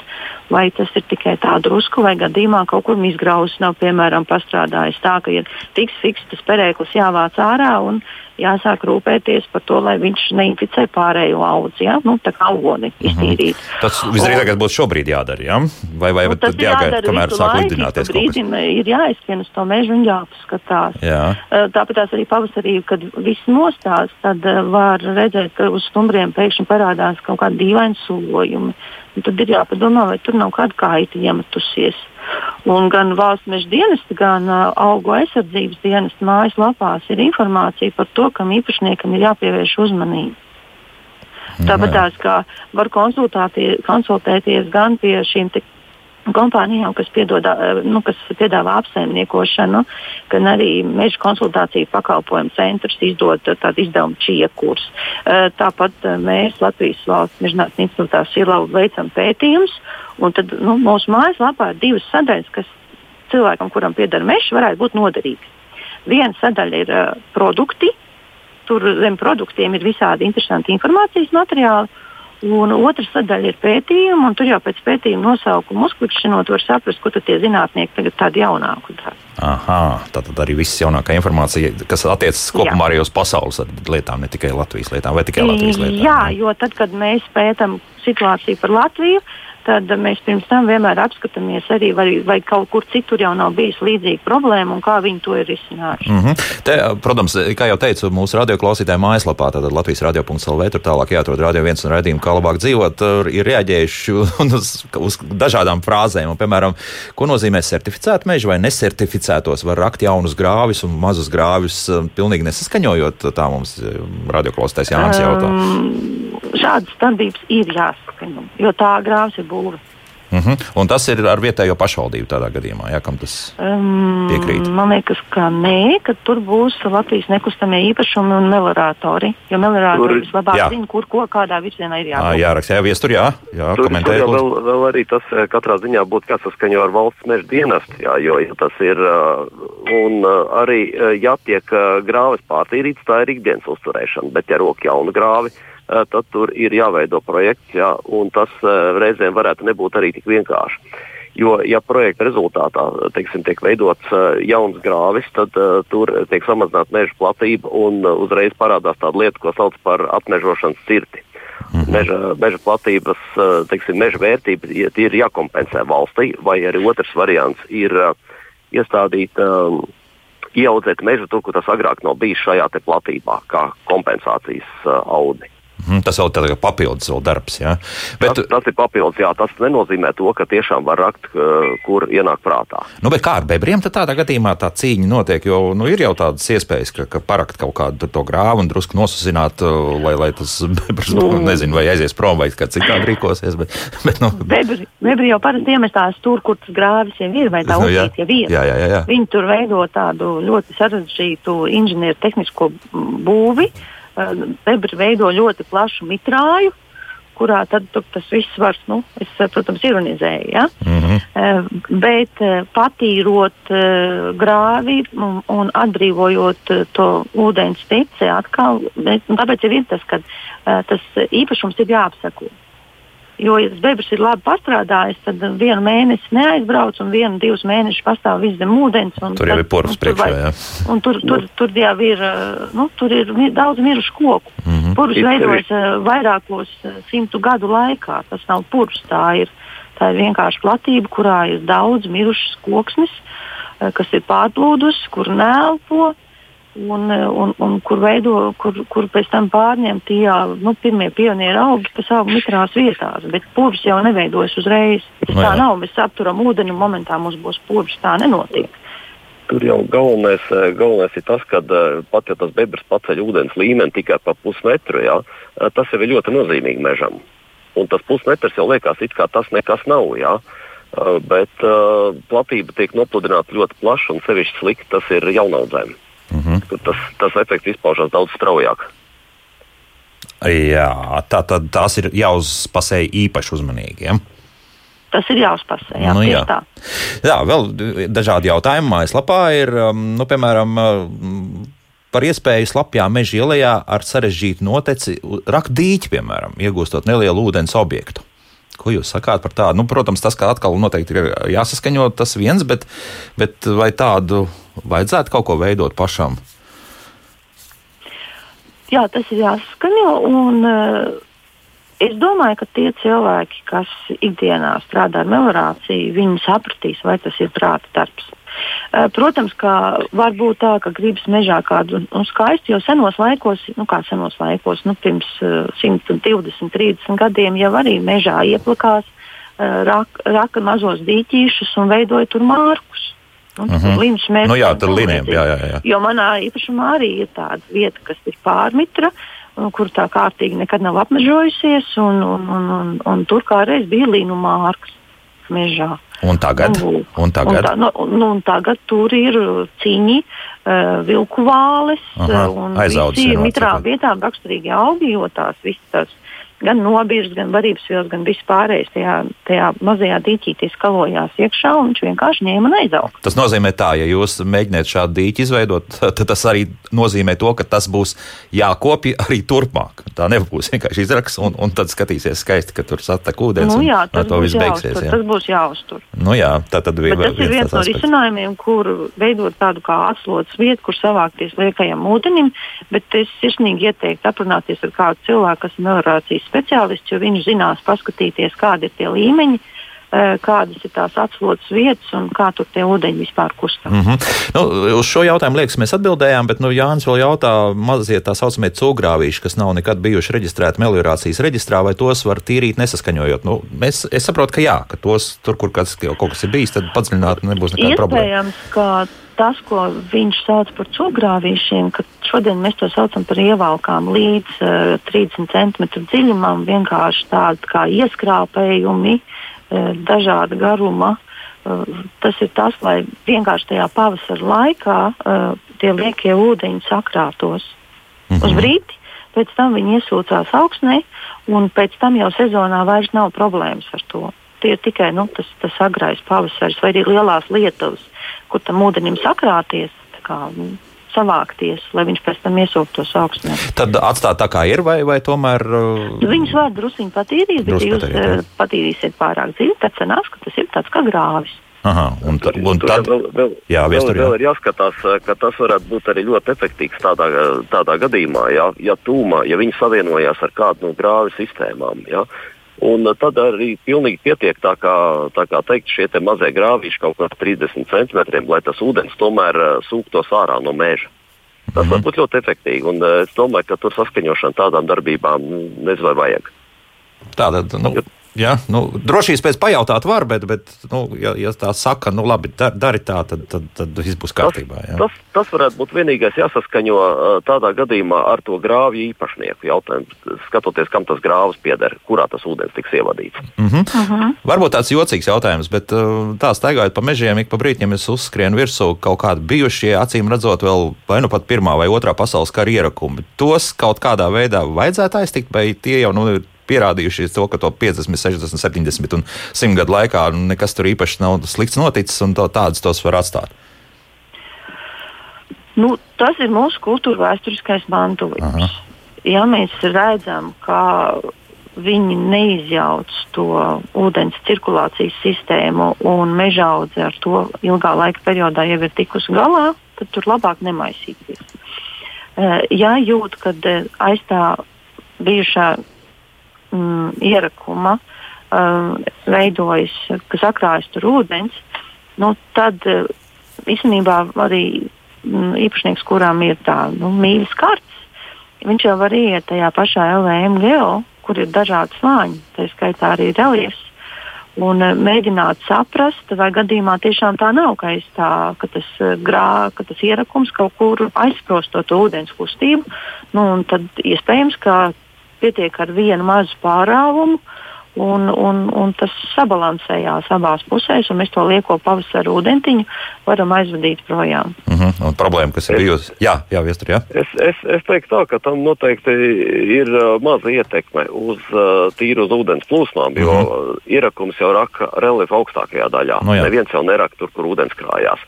vai tas ir tikai tā drusku, vai gadījumā kaut kur izgraužs nav, piemēram, pastrādājis tā, ka ir tiks fiks tas perēklis jāvāc ārā un jāsāk rūpēties par to, lai viņš neinficē pārējo audzi, ja? nu, tā kā augoni mhm. iztīrīt. Mm -hmm. Tas visdrīzāk būtu šobrīd jādara, ja? vai, vai nu, tas jāgaida, kamēr sāk lidināties kaut kas? Ir jāizskan uz to mežu un jāpaskatās. Jā. Tāpēc arī pavasarī, kad viss nostās, tad var redzēt, ka uz stumbriem pēkšņi parādās kaut kādi dīvaini sulojumi. Tad ir jāpadomā, vai tur nav kāda kaita iemetusies. Un gan valsts meža dienesta, gan uh, augu aizsardzības dienesta mājaslapās ir informācija par to, kam īpašniekam ir jāpievērš uzmanība. Tāpat tās kā var konsultēties gan pie šīm kompānijām, kas, piedod, nu, kas piedāvā apsaimniekošanu, gan arī meža konsultāciju pakalpojumu centrs izdod tādu izdevumu čiekurs. Tāpat mēs Latvijas valsts mežģinātnes institūtā Silavu veicam pētījumus, un tad nu, mūsu mājaslapā ir divas sadaļas, kas cilvēkam, kuram pieder mežs, varētu būt noderīgas. Viena sadaļa ir produkti, tur zem produktiem ir visādi interesanti informācijas materiāli. Un otrs sadaļa ir pētījumi, un tur jau pēc pētījuma nosaukuma uzklikšķinot, var saprast, ko tie zinātnieki tagad tādu jaunāku dara. Aha, tā tad arī viss jaunākā informācija, kas attiecas kopumā Jā. arī uz pasaules lietām, ne tikai Latvijas lietām, vai tikai Latvijas lietām. Jā, jo tad, kad mēs pētām situāciju par Latviju, tad mēs pirms tam vienmēr apskatāmies arī, vai, vai kaut kur citur jau nav bijis līdzīga problēma un kā viņi to ir risinājuši. Mm -hmm. Te, protams, kā jau teicu, mūsu radioklausītāju mājaslapā, tātad Latvijas radio.lv, tur tālāk jāatrod radio viens un raidījumu, kā labāk dzīvot, ir reaģējuši uz, uz dažādām frāzēm. Un, piemēram, ko nozīmē certificēt mežu vai nesertificētos? Var rakt jaunus grāvis un mazus grāvis, um, pilnīgi nesaskaņojot. Tā mums um, radioklausītājs Jānis jautā. Um, šādas darbības ir jāsaskaņo, jo tā grāvs ir būve. Uh mhm. -huh. Un tas ir ar vietējo pašvaldību tādā gadījumā, ja kam tas um, piekrīt? Man liekas, ka nē, ka tur būs Latvijas nekustamie īpašumi un melorātori. Jo melorātori vislabāk zina, kur ko kādā virzienā ir jābūt. Jā, raksta, jā, viestur, jā, jā tur, komentēja. Tur vēl, vēl arī tas eh, katrā ziņā būtu jāsaskaņo ar valsts meža dienestu, jā, jo ja tas ir uh, un uh, arī jātiek grāvis pārtīrīts, tā ir ikdienas uzturēšana, bet ja rok jaunu grāvi, tad tur ir jāveido projekts, jā, un tas eh, reizēm varētu nebūt arī tik vienkārši. Jo, ja projekta rezultātā teiksim, tiek veidots uh, jauns grāvis, tad uh, tur tiek samazināta meža platība un uzreiz parādās tāda lieta, ko sauc par apmežošanas cirti. -hmm. meža, meža platības, teiksim, meža vērtība ir jākompensē valstī, vai arī otrs variants ir uh, iestādīt. Um, Ieaudzēt mežu tur, kur tas agrāk nav bijis šajā platībā, kā kompensācijas uh, audi. Mm, tas vēl ir papildus vēl darbs. Ja? Bet, tas, tas ir papildus, jā. Tas nenozīmē to, ka tiešām var rakt, kur ienāk prātā. Nu, kā ar bebriem tādā gadījumā tā cīņa notiek? Jo nu, ir jau tādas iespējas, ka, ka parakt kaut kādu to grāvu un drusku nosusināt, lai, lai tas bebrs, nu, nezinu, vai aizies prom vai kā citādi rīkosies. Bet, bet, nu, bebri, bebri jau parasti iemestās tur, kur tas grāvis jau ir, vai tā nu, upīt jau ir. Jā, jā, jā, jā. Viņi tur veido tādu ļoti sarežģītu inženieru tehnisko būvi. Bebri veido ļoti plašu mitrāju, kurā tad tas viss var, nu, es, protams, ironizēju. Ja? Mm -hmm. Bet patīrot grāvi un, un atbrīvojot to ūdens tici atkal, bet, tāpēc ir tas, ka tas īpašums ir jāapsako. Jo, ja tas bebrs ir labi pastrādājis, tad vienu mēnesi neaizbrauc un vienu, divus mēnešus pastāv viss zem ūdens. Tur jau ir porus priekšā. Jā. Un tur, tur, tur jau ir, nu, tur ir daudz mirušu koku. Mm -hmm. Purus veidojas vairākos simtu gadu laikā. Tas nav purus, tā ir, tā ir vienkārši platība, kurā ir daudz mirušas koksnes, kas ir pārplūdus, kur nelpo un, un, un kur, veido, kur, kur pēc tam pārņem tie nu, pirmie pionieru augi, kas aug mitrās vietās. Bet purvs jau neveidojas uzreiz. Tas no, tā nav. Mēs apturam ūdeni un momentā mums būs purvs. Tā nenotiek. Tur jau galvenais, eh, galvenais ir tas, ka eh, pat ja tas bebrs paceļ ūdens līmeni tikai pa pusmetru, jā, eh, tas jau ir ļoti nozīmīgi mežam. Un tas pusmetrs jau liekas, it kā tas nekas nav. Jā. Bet uh, platība tiek nopludināta ļoti plaši un sevišķi slikti tas ir jaunaudzēm. Mhm. -huh. tas, tas efekts izpaužās daudz straujāk. Jā, tā tad tās ir jāuzpasē īpaši uzmanīgi. Ja? Tas ir jāuzpasē. Jā, nu, jā. Tā. jā, vēl dažādi jautājumi mājaslapā ir, um, nu, piemēram, um, par iespēju slapjā meža ielā ar sarežģītu noteci rakt dīķi, piemēram, iegūstot nelielu ūdens objektu. Ko jūs sakāt par tādu? Nu, protams, tas kā atkal noteikti ir jāsaskaņo tas viens, bet, bet vai tādu vajadzētu kaut ko veidot pašam? Jā, tas ir jāsaskaņo. Un, uh, Es domāju, ka tie cilvēki, kas ikdienā strādā ar meliorāciju, viņi sapratīs, vai tas ir prāta darbs. Eh, protams, ka var būt tā, ka gribas mežā kādu nu, skaistu, jo senos laikos, nu kā senos laikos, nu, pirms uh, 120, 30 gadiem jau arī mežā ieplakās uh, rak, raka mazos dīķīšus un veidoja tur mārkus. Nu, uh -huh. Līnijas mērķis. Nu jā, tur līnijām, jā, jā, jā. Jo manā īpašumā arī ir tāda vieta, kas ir pārmitra. Kur tā kārtīgi nekad nav apmežojusies, un, un, un, un, un tur kādreiz bija līnuma mārks mežā. Un tagad? Un, un tagad? Un, tā, nu, nu, un tagad tur ir cīņi, uh, vilku vāles Aha, un visi mitrām vietām raksturīgi augi, jo tās visas tās gan nobirs, gan varības vielas, gan viss pārējais tajā, tajā mazajā dīķītī skalojās iekšā, un viņš vienkārši ņēma un aizauga. Tas nozīmē tā, ja jūs mēģiniet šādu dīķi izveidot, tad tas arī nozīmē to, ka tas būs jākopja arī turpmāk. Tā nebūs vienkārši izraks, un, un tad skatīsies skaisti, ka tur satek ūdens. Nu, jā, tas, būs beigsies, jā. tas būs jāuztur. Nu, jā, tā tad viens, tas ir viens no risinājumiem, kur veidot tādu kā atslotas vietu, kur savākties liekajam ūdenim, bet es sirsnīgi ieteiktu aprunāties ar kādu cilvēku, kas ir meliorācijas speciālists, jo viņš zinās paskatīties, kādi ir tie līmeņi, eh, kādas ir tās atslotas vietas un kā tur tie ūdeņi vispār kustās. Mm -hmm. nu, uz šo jautājumu liekas, mēs atbildējām, bet nu, Jānis vēl jautā, mazie tā saucamie cūgrāvīši, kas nav nekad bijuši reģistrēti meliorācijas reģistrā, vai tos var tīrīt nesaskaņojot. Nu, mēs, es saprotu, ka jā, ka tos tur, kur kāds, kaut kas ir bijis, tad padziļināt nebūs nekāda problēma. Ka tas, ko viņš sauc par cūgrāvīšiem, ka Šodien mēs to saucam par ievalkām līdz uh, 30 cm dziļumam, vienkārši tādi kā ieskrāpējumi, uh, dažāda garuma. Uh, tas ir tas, lai vienkārši tajā pavasara laikā uh, tie liekie ūdeņi sakrātos -hmm. uz brīdi. Pēc tam viņi iesūcās augsnē, un pēc tam jau sezonā vairs nav problēmas ar to. Tie ir tikai nu, tas, tas agrais pavasaris vai arī lielās lietuvas, kur tam ūdenim sakrāties. Kā, nu, savākties, lai viņš pēc tam iesūktos augstnē. Tad atstāt tā kā ir, vai, vai tomēr? Uh, nu, viņus var druskuļi patīrīt, bet ja jūs patīrīt, uh, patīrīsiet pārāk dziļi, tad sanāks, ka tas ir tāds kā grāvis. Aha, un, tur, un tad, vēl, vēl, jā, viestur, vēl, vēl ir jāskatās, uh, ka tas varētu būt arī ļoti efektīvs tādā, tādā gadījumā, ja, ja tūmā, ja viņi savienojās ar kādu no grāvi sistēmām. Ja, Un tad arī pilnīgi pietiek tā kā, tā kā teikt, šie mazie grāvīši kaut kādā 30 centimetriem, lai tas ūdens tomēr uh, sūktos ārā no meža. Tas mm -hmm. var būt ļoti efektīvi, un uh, es domāju, ka tur saskaņošana tādām darbībām nezinu, vai vajag. Tātad, nu, Ja? Nu, drošības pēc pajautāt var, bet, bet nu, ja, ja tā saka, nu labi, dar, dari tā, tad, tad, tad viss būs kārtībā. Ja? Tas, tas varētu būt vienīgais jāsaskaņo tādā gadījumā ar to grāvju īpašnieku jautājumu, skatoties, kam tas grāvs pieder, kurā tas ūdens tiks ievadīts. Mm -hmm. Uh -huh. Varbūt tāds jocīgs jautājums, bet tā staigājot pa mežiem, ik pa brīdim es uzskrienu virsū kaut kādi bijušie, acīm redzot, vēl vai nu pat pirmā vai otrā pasaules kara ierakumi. Tos kaut kādā veidā vajadzētu aiztikt, vai tie jau nu, ir pierādījušies to, ka to 50, 60, 70 un 100 gadu laikā nekas tur īpaši nav slikts noticis, un to, tādus tos var atstāt. Nu, tas ir mūsu kultūra vēsturiskais mantojums. Aha. Ja mēs redzam, ka viņi neizjauc to ūdens cirkulācijas sistēmu un meža audze ar to ilgā laika periodā jau ir tikusi galā, tad tur labāk nemaisīties. Eh, ja jūt, ka eh, aiz tā bijušā mm, ierakuma um, veidojas, kas akrājas tur ūdens, nu, tad uh, īstenībā arī mm, īpašnieks, kuram ir tā nu, mīļas kartes, viņš jau var iet tajā pašā LVM geo, kur ir dažādi slāņi, tā skaitā arī reliefs. Un uh, mēģināt saprast, vai gadījumā tiešām tā nav, ka, tā, ka, tas, uh, grā, ka tas ierakums kaut kur aizsprosto to ūdens kustību. Nu, tad iespējams, ka pietiek ar vienu mazu pārāvumu, uh, un, un, un tas sabalansējās abās pusēs, un mēs to lieko pavasara ūdentiņu varam aizvadīt projām. Uh mhm, -huh. Un problēma, kas ir bijusi? Jā, jā viestur, jā. Es, es, es teiktu tā, ka tam noteikti ir uh, maza ietekme uz uh, tīru uz ūdens plūsmām, jo uh mhm. -huh. ierakums jau raka reliefa augstākajā daļā. No, nu jā. Neviens jau nerak tur, kur ūdens krājās.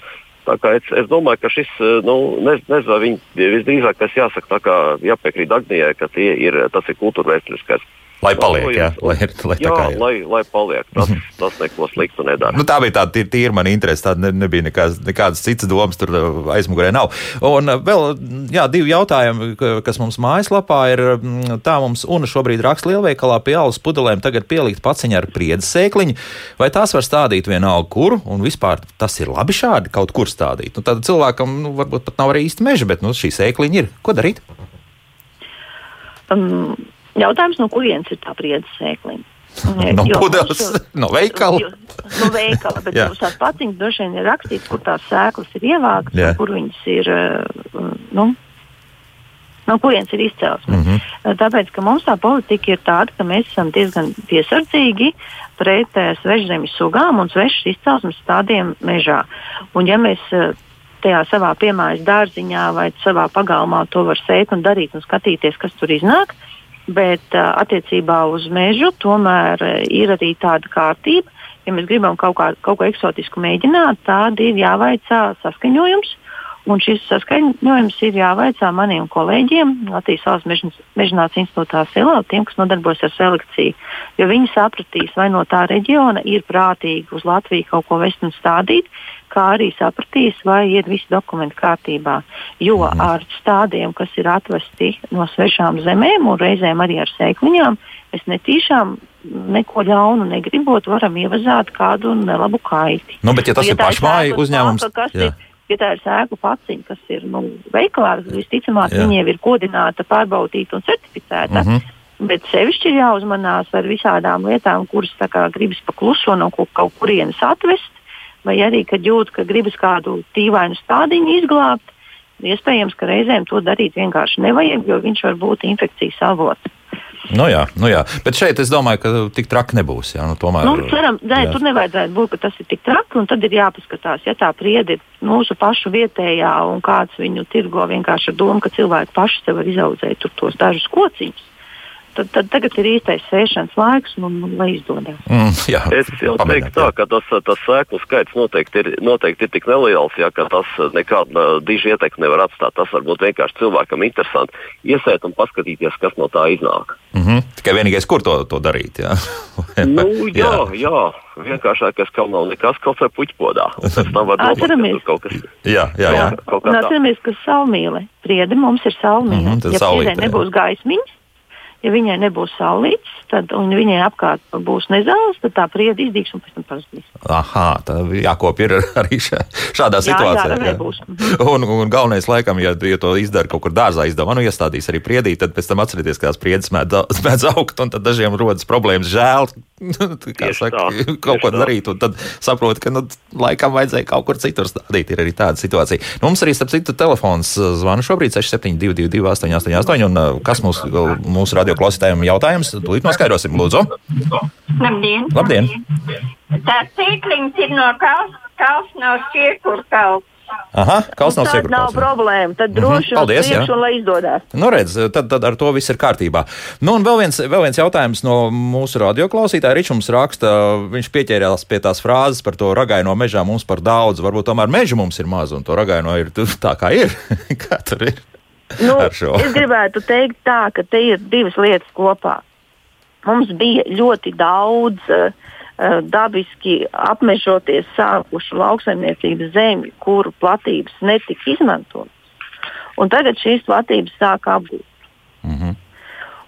Es, es domāju, ka šis, uh, nu, nez, nezinu, viņi visdrīzāk tas jāsaka, tā kā jāpiekrīt Agnijai, ka ir, tas ir kultūrvēsturiskais Lai paliek, jā, lai, lai, jā, ir. lai, lai paliek. Tas, tas neko sliktu nedara. Nu, tā bija tāda tīra, tīra mana interese. Tāda ne, nebija nekādas, nekādas citas domas, tur uh, aizmugurē nav. Un uh, vēl jā, divi jautājumi, kas mums mājaslapā ir. Mm, tā mums un šobrīd raksta lielveikalā pie alus pudelēm tagad pielikt paciņa ar priedzes sēkliņu. Vai tās var stādīt vienalga kur? Un vispār tas ir labi šādi kaut kur stādīt. Nu, tad cilvēkam nu, varbūt pat nav arī īsti meža, bet nu, šī sēkliņa ir. Ko darīt? Um Jautājums, no kurienes ir tā priedzes sēkliņa? No pudeles, no veikala. No veikala, bet uz tās paciņas droši vien ir rakstīts, kur tās sēklas ir ievāktas, kur viņas ir, uh, nu, no kurienes ir izcelsme. Mm -hmm. Tāpēc, ka mums tā politika ir tāda, ka mēs esam diezgan piesardzīgi pret uh, svežzemes sugām un svešas izcelsmes stādiem mežā. Un ja mēs uh, tajā savā piemājas dārziņā vai savā pagalmā to var sēt un darīt un skatīties, kas tur iznāk, uh, bet uh, attiecībā uz mežu tomēr uh, ir arī tāda kārtība. Ja mēs gribam kaut, kā, kaut ko eksotisku mēģināt, tad ir jāvaicā saskaņojums. Un šis saskaņojums ir jāvaicā maniem kolēģiem Latvijas valsts mežģinātnes institūtā Silā, tiem, kas nodarbojas ar selekciju. Jo viņi sapratīs, vai no tā reģiona ir prātīgi uz Latviju kaut ko vest un stādīt, kā arī sapratīs, vai ir visi dokumenti kārtībā. Jo mhm. ar stādiem, kas ir atvesti no svešām zemēm un reizēm arī ar sēkliņām, mēs netīšām neko ļaunu negribot, varam ievazāt kādu nelabu kaiti. Nu, bet, ja tas ja ir pašmāju uzņēmums, tad ja tā ir sēklu paciņa, kas ir nu, veikalā, visticamāk, viņa jau ir kodināta, pārbaudīta un certificēta. Mm -hmm. Bet sevišķi ir jāuzmanās ar visādām lietām, kuras gribas pakluso no kaut kurienes atvest vai arī, kad jūt, ka gribas kādu tīvainu stādiņu izglābt, iespējams, ka reizēm to darīt vienkārši nevajag, jo viņš var būt infekcijas avots. Nu jā, nu jā, bet šeit es domāju, ka tik traki nebūs. Jā, nu, tomēr, nu, ceram, nē, jā. tur nevajadzētu būt, ka tas ir tik traki, un tad ir jāpaskatās, ja tā priede ir mūsu pašu vietējā, un kāds viņu tirgo vienkārši ar domu, ka cilvēki paši sev var izaudzēt tos dažus kociņus tad, tad tagad ir īstais sēšanas laiks, un, un lai izdodas. Mm, jā, es jau teiktu, tā, ka tas, tas sēklu skaits noteikti ir, noteikti ir tik neliels, ja, ka tas nekādu dižu ietekmi nevar atstāt. Tas varbūt vienkārši cilvēkam interesanti iesēt un paskatīties, kas no tā iznāk. Mm -hmm. Tikai vienīgais, kur to, to darīt. Jā, nu, jā, jā. jā. Vienkāršākais, ka nav nekas, kaut vai puķpodā. Atceramies, ka kas... jā, jā, jā. jā. Atceramies, ka saulmīle, priede mums ir saulmīle. Mm -hmm, ja priedē nebūs gaismiņas, ja viņai nebūs saulītes, tad viņai apkārt būs nezāles, tad tā prieda izdīgs un pēc tam pazudīs. Aha, tā jākop ir arī šā, šādā situācijā. Jā, jā, nebūs. un, un galvenais, laikam, ja, ja to izdara kaut kur dārzā, izdevā, nu iestādīs arī priedī, tad pēc tam atcerieties, ka tās priedes mēdz augt, un tad dažiem rodas problēmas žēl, kā saka, kaut ko darīt, un tad saprot, ka, nu, laikam vajadzēja kaut kur citur stādīt. Ir arī tāda situācija. Nu, mums arī, starp citu, telefons zvana šobrīd 6722, 888, un kas mūs, mūsu radio radio klausītājiem jautājums. Tūlīt noskaidrosim, lūdzu. Labdien! Labdien. Tā sīkliņš ir no Kals no Šiekurkals. Aha, kaut nav tāda nav problēma. Tad mhm, droši vien Paldies, priekš, un lai izdodas. Nu, redz, tad, tad ar to viss ir kārtībā. Nu, un vēl viens, vēl viens jautājums no mūsu radioklausītāja. Ričs mums raksta, viņš pieķērās pie tās frāzes par to ragaino mežā mums par daudz. Varbūt tomēr meža mums ir maz, un to ragaino ir tā, kā ir. kā tur ir? Nu, es gribētu teikt, tā, ka te ir divas lietas kopā. Mums bija ļoti daudz uh, dabiski apmežoties sākušu lauksaimniecības zemju, kuru platības netika izmantotas. Un tagad šīs platības sāk apgūt. Mm -hmm.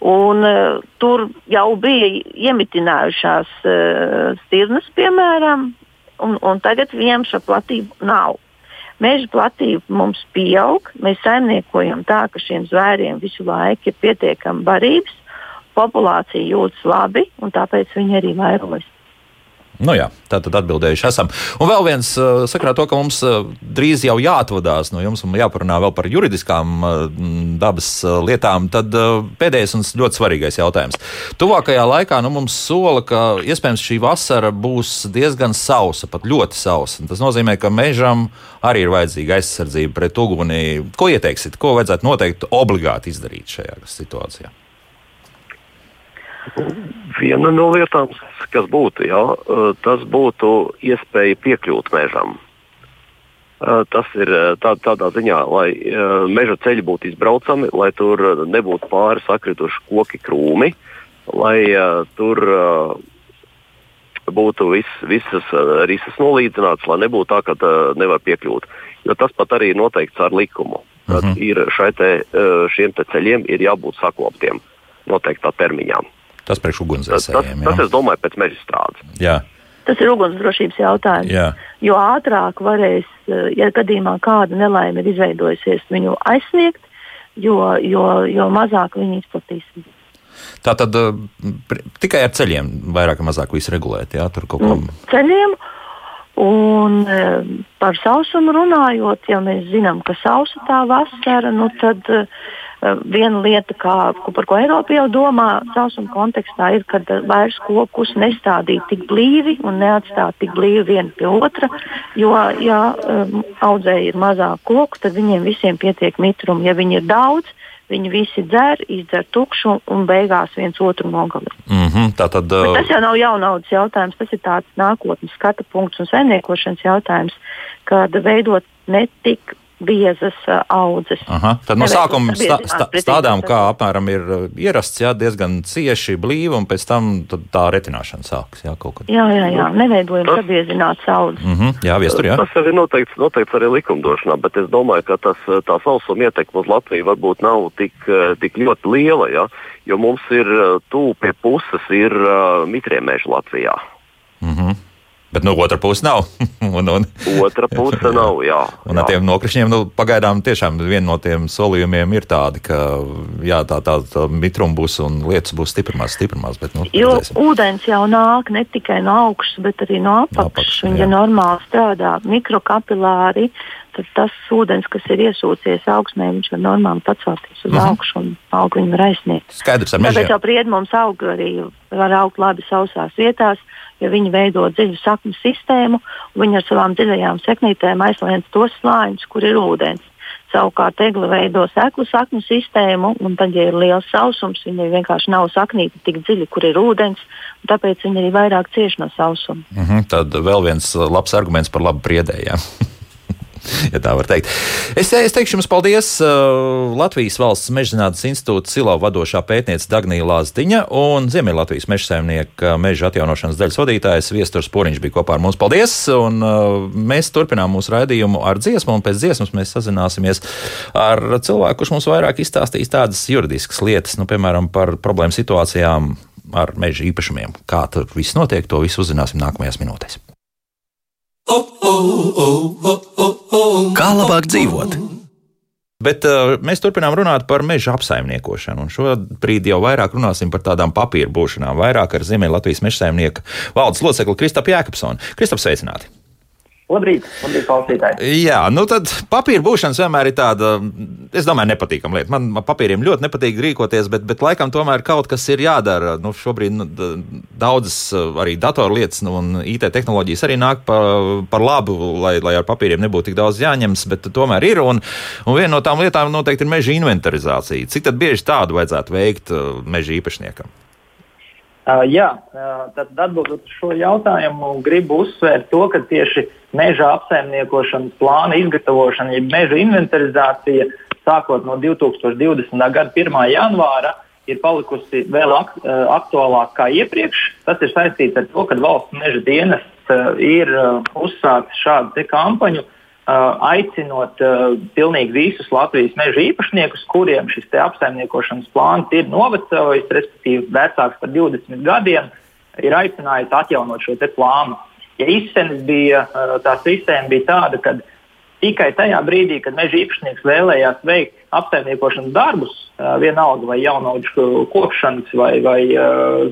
Un, uh, tur jau bija iemitinājušās uh, stirnas, piemēram, un, un tagad viņiem šo platību nav. Meža platība mums pieaug, mēs saimniekojam tā, ka šiem zvēriem visu laiku ir pietiekami barības, populācija jūtas labi un tāpēc viņi arī vairojas. Nu jā, tā tad atbildējuši esam. Un vēl viens uh, sakrā to, ka mums uh, drīz jau jāatvadās no jums un jāparunā vēl par juridiskām uh, dabas lietām, tad pēdējais un ļoti svarīgais jautājums. Tuvākajā laikā nu, mums sola, ka iespējams šī vasara būs diezgan sausa, pat ļoti sausa. Tas nozīmē, ka mežam arī ir vajadzīga aizsardzība pret uguni. Ko ieteiksit, ko vajadzētu noteikti obligāti izdarīt šajā situācijā? Viena no lietām, kas būtu, jā, tas būtu iespēja piekļūt mežam. Tas ir tā, tādā ziņā, lai meža ceļi būtu izbraucami, lai tur nebūtu pāri sakrituši koki, krūmi, lai tur būtu vis, visas risas nolīdzinātas, lai nebūtu tā, ka nevar piekļūt. Jo tas pat arī noteikts ar likumu. Tad uh mhm. -huh. ir te, šiem te ceļiem ir jābūt sakloptiem noteiktā termiņā. Tas priekš ugunsdzēsējiem. Tas, tas, tas, es domāju, pēc meža strādes. Jā. Tas ir ugunsdrošības jautājums. Jā. Jo ātrāk varēs, eh, ja gadījumā kāda nelaime ir izveidojusies, viņu aizsniegt, jo, jo, jo mazāk viņi izplatīs. Tā tad uh, tikai ar ceļiem vairāk vai mazāk viss regulēt, jā, tur kaut ko. Nu, ceļiem. Un e, par sausumu runājot, ja mēs zinām, ka sausa tā vasara, nu tad Eh, viena lieta, kā, par ko Eiropa jau domā, sausuma kontekstā, ir, ka vairs kokus nestādīt tik blīvi un neatstāt tik blīvi viena pie otra. Jo, ja um, audzēji ir mazāk koku, tad viņiem visiem pietiek mitrumu. Ja viņi ir daudz, viņi visi dzer, izdzer tukšu un beigās viens otru nogalina. Mm -hmm, tā tad, uh... Tas jau nav jaunaudas jautājums, tas ir tāds nākotnes skata punkts un saimniekošanas jautājums, kad veidot ne tik biezas audzes. Aha, tad no sākuma stā, stā, stādām, kā apmēram ir ierasts, jā, diezgan cieši blīvi, un pēc tam tā retināšana sākas. Jā, jā, jā, jā, neveidojam sabiezināts audzes. Mm -hmm, jā, viestur, jā. Tas ir noteikts, noteikts arī likumdošanā, bet es domāju, ka tas, tā sausuma ietekme uz Latviju varbūt nav tik, tik ļoti liela, jā, jo mums ir tūp pie puses ir uh, mitrie meži Latvijā. Mm -hmm. Bet no nu, otras puses nav. un, un, Otra puse nav, jā. Un jā. ar tiem nokrišņiem nu, pagaidām tiešām viena no tiem solījumiem ir tāda, ka jā, tā, tā, tā mitruma būs un lietas būs stiprinās, stiprinās. Bet, nu, jo redzēsim. ūdens jau nāk ne tikai no augšas, bet arī no apakšas. Viņa normāli strādā mikrokapilāri. Tad tas ūdens, kas ir iesūcies augsnē, viņš var normāli pacelties uz uh mhm. -huh. augšu un augu viņu var aizsniegt. Skaidrs, ar mežiem. Tāpēc jau priedmums aug arī var augt labi sausās vietās jo viņi veido dziļu saknu sistēmu, un viņi ar savām dziļajām seknītēm aizliedz tos slāņus, kur ir ūdens. Savukārt egli veido seklu saknu sistēmu, un tad, ja ir liels sausums, viņai vienkārši nav saknīte tik dziļi, kur ir ūdens, tāpēc viņi arī vairāk cieš no sausuma. Mm -hmm, tad vēl viens labs arguments par labu priedējiem. ja tā var teikt. Es, es teikšu jums paldies uh, Latvijas Valsts Mežzinātnes institūta silo vadošā pētniece Dagnija Lāsdiņa un Ziemeļlatvijas mežsaimnieka meža atjaunošanas daļas vadītājs Viesturs Poriņš bija kopā ar mums. Paldies! Un, uh, mēs turpinām mūsu raidījumu ar dziesmu, un pēc dziesmas mēs sazināsimies ar cilvēku, kurš mums vairāk izstāstīs tādas juridiskas lietas, nu, piemēram, par problēmu situācijām ar meža īpašumiem. Kā tur viss notiek, to visu uzzināsim nākamajās minūtēs. Kā labāk dzīvot? Bet uh, mēs turpinām runāt par meža apsaimniekošanu. Šobrīd jau vairāk runāsim par tādām papīra būšanām, vairāk ar Ziemeļlatvijas meža saimnieka valdes locekli Kristapu Jēkabsonu. Kristap, sveicināti! Labrīt, labrīt, klausītāji. Jā, nu tad papīra būšana vienmēr ir tāda, es domāju, nepatīkama lieta. Man papīriem ļoti nepatīk rīkoties, bet, bet laikam tomēr kaut kas ir jādara. Nu, šobrīd nu, daudzas arī datorlietas nu, un IT tehnoloģijas arī nāk par, par labu, lai, lai ar papīriem nebūtu tik daudz jāņems, bet tomēr ir. Un, un viena no tām lietām noteikti ir meža inventarizācija. Cik bieži tādu vajadzētu veikt uh, meža īpašniekam? Uh, jā, uh, tad atbildot uz šo jautājumu, gribu uzsvērt to, ka tieši meža apsaimniekošanas plāna izgatavošana, jeb meža inventarizācija, sākot no 2020. gada 1. janvāra, ir palikusi vēl ak uh, aktuālāka kā iepriekš. Tas ir saistīts ar to, ka valsts meža dienests uh, ir uzsācis šādu kampaņu, uh, aicinot pilnīgi visus Latvijas meža īpašniekus, kuriem šis apsaimniekošanas plāns ir novecojis, respektīvi vecāks par 20 gadiem, ir aicinājis atjaunot šo plānu. Ja izsenis bija tā sistēma bija tāda, ka tikai tajā brīdī, kad meža īpašnieks vēlējās veikt apsaimniekošanas darbus, vienalga vai jaunaudžu kopšanas vai, vai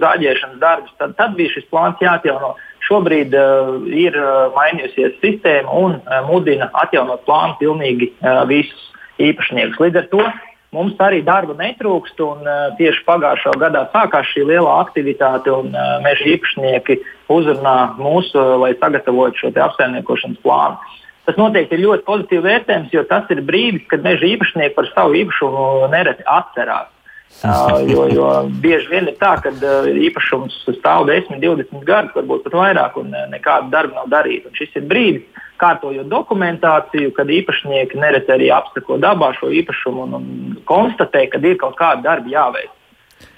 zāģēšanas darbus, tad, tad bija šis plāns jāatjauno. Šobrīd uh, ir uh, mainījusies sistēma un uh, mudina atjaunot plānu pilnīgi uh, visus īpašniekus. Līdz ar to mums arī darba netrūkst, un uh, tieši pagājušā gadā sākās šī lielā aktivitāte, un uh, meža īpašnieki uzrunā mūs, uh, lai sagatavotu šo apsaimniekošanas plānu. Tas noteikti ir ļoti pozitīvi vērtējums, jo tas ir brīdis, kad meža īpašnieki par savu īpašumu nereti atcerās. Jo, jo bieži vien ir tā, ka uh, īpašums stāv 10, 20 gadus, varbūt pat vairāk, un uh, nekāda darba nav darīta. Un šis ir brīdis, kārtojot dokumentāciju, kad īpašnieki nereti arī apsako dabā šo īpašumu un, un konstatē, ka ir kaut kāda darba jāveic.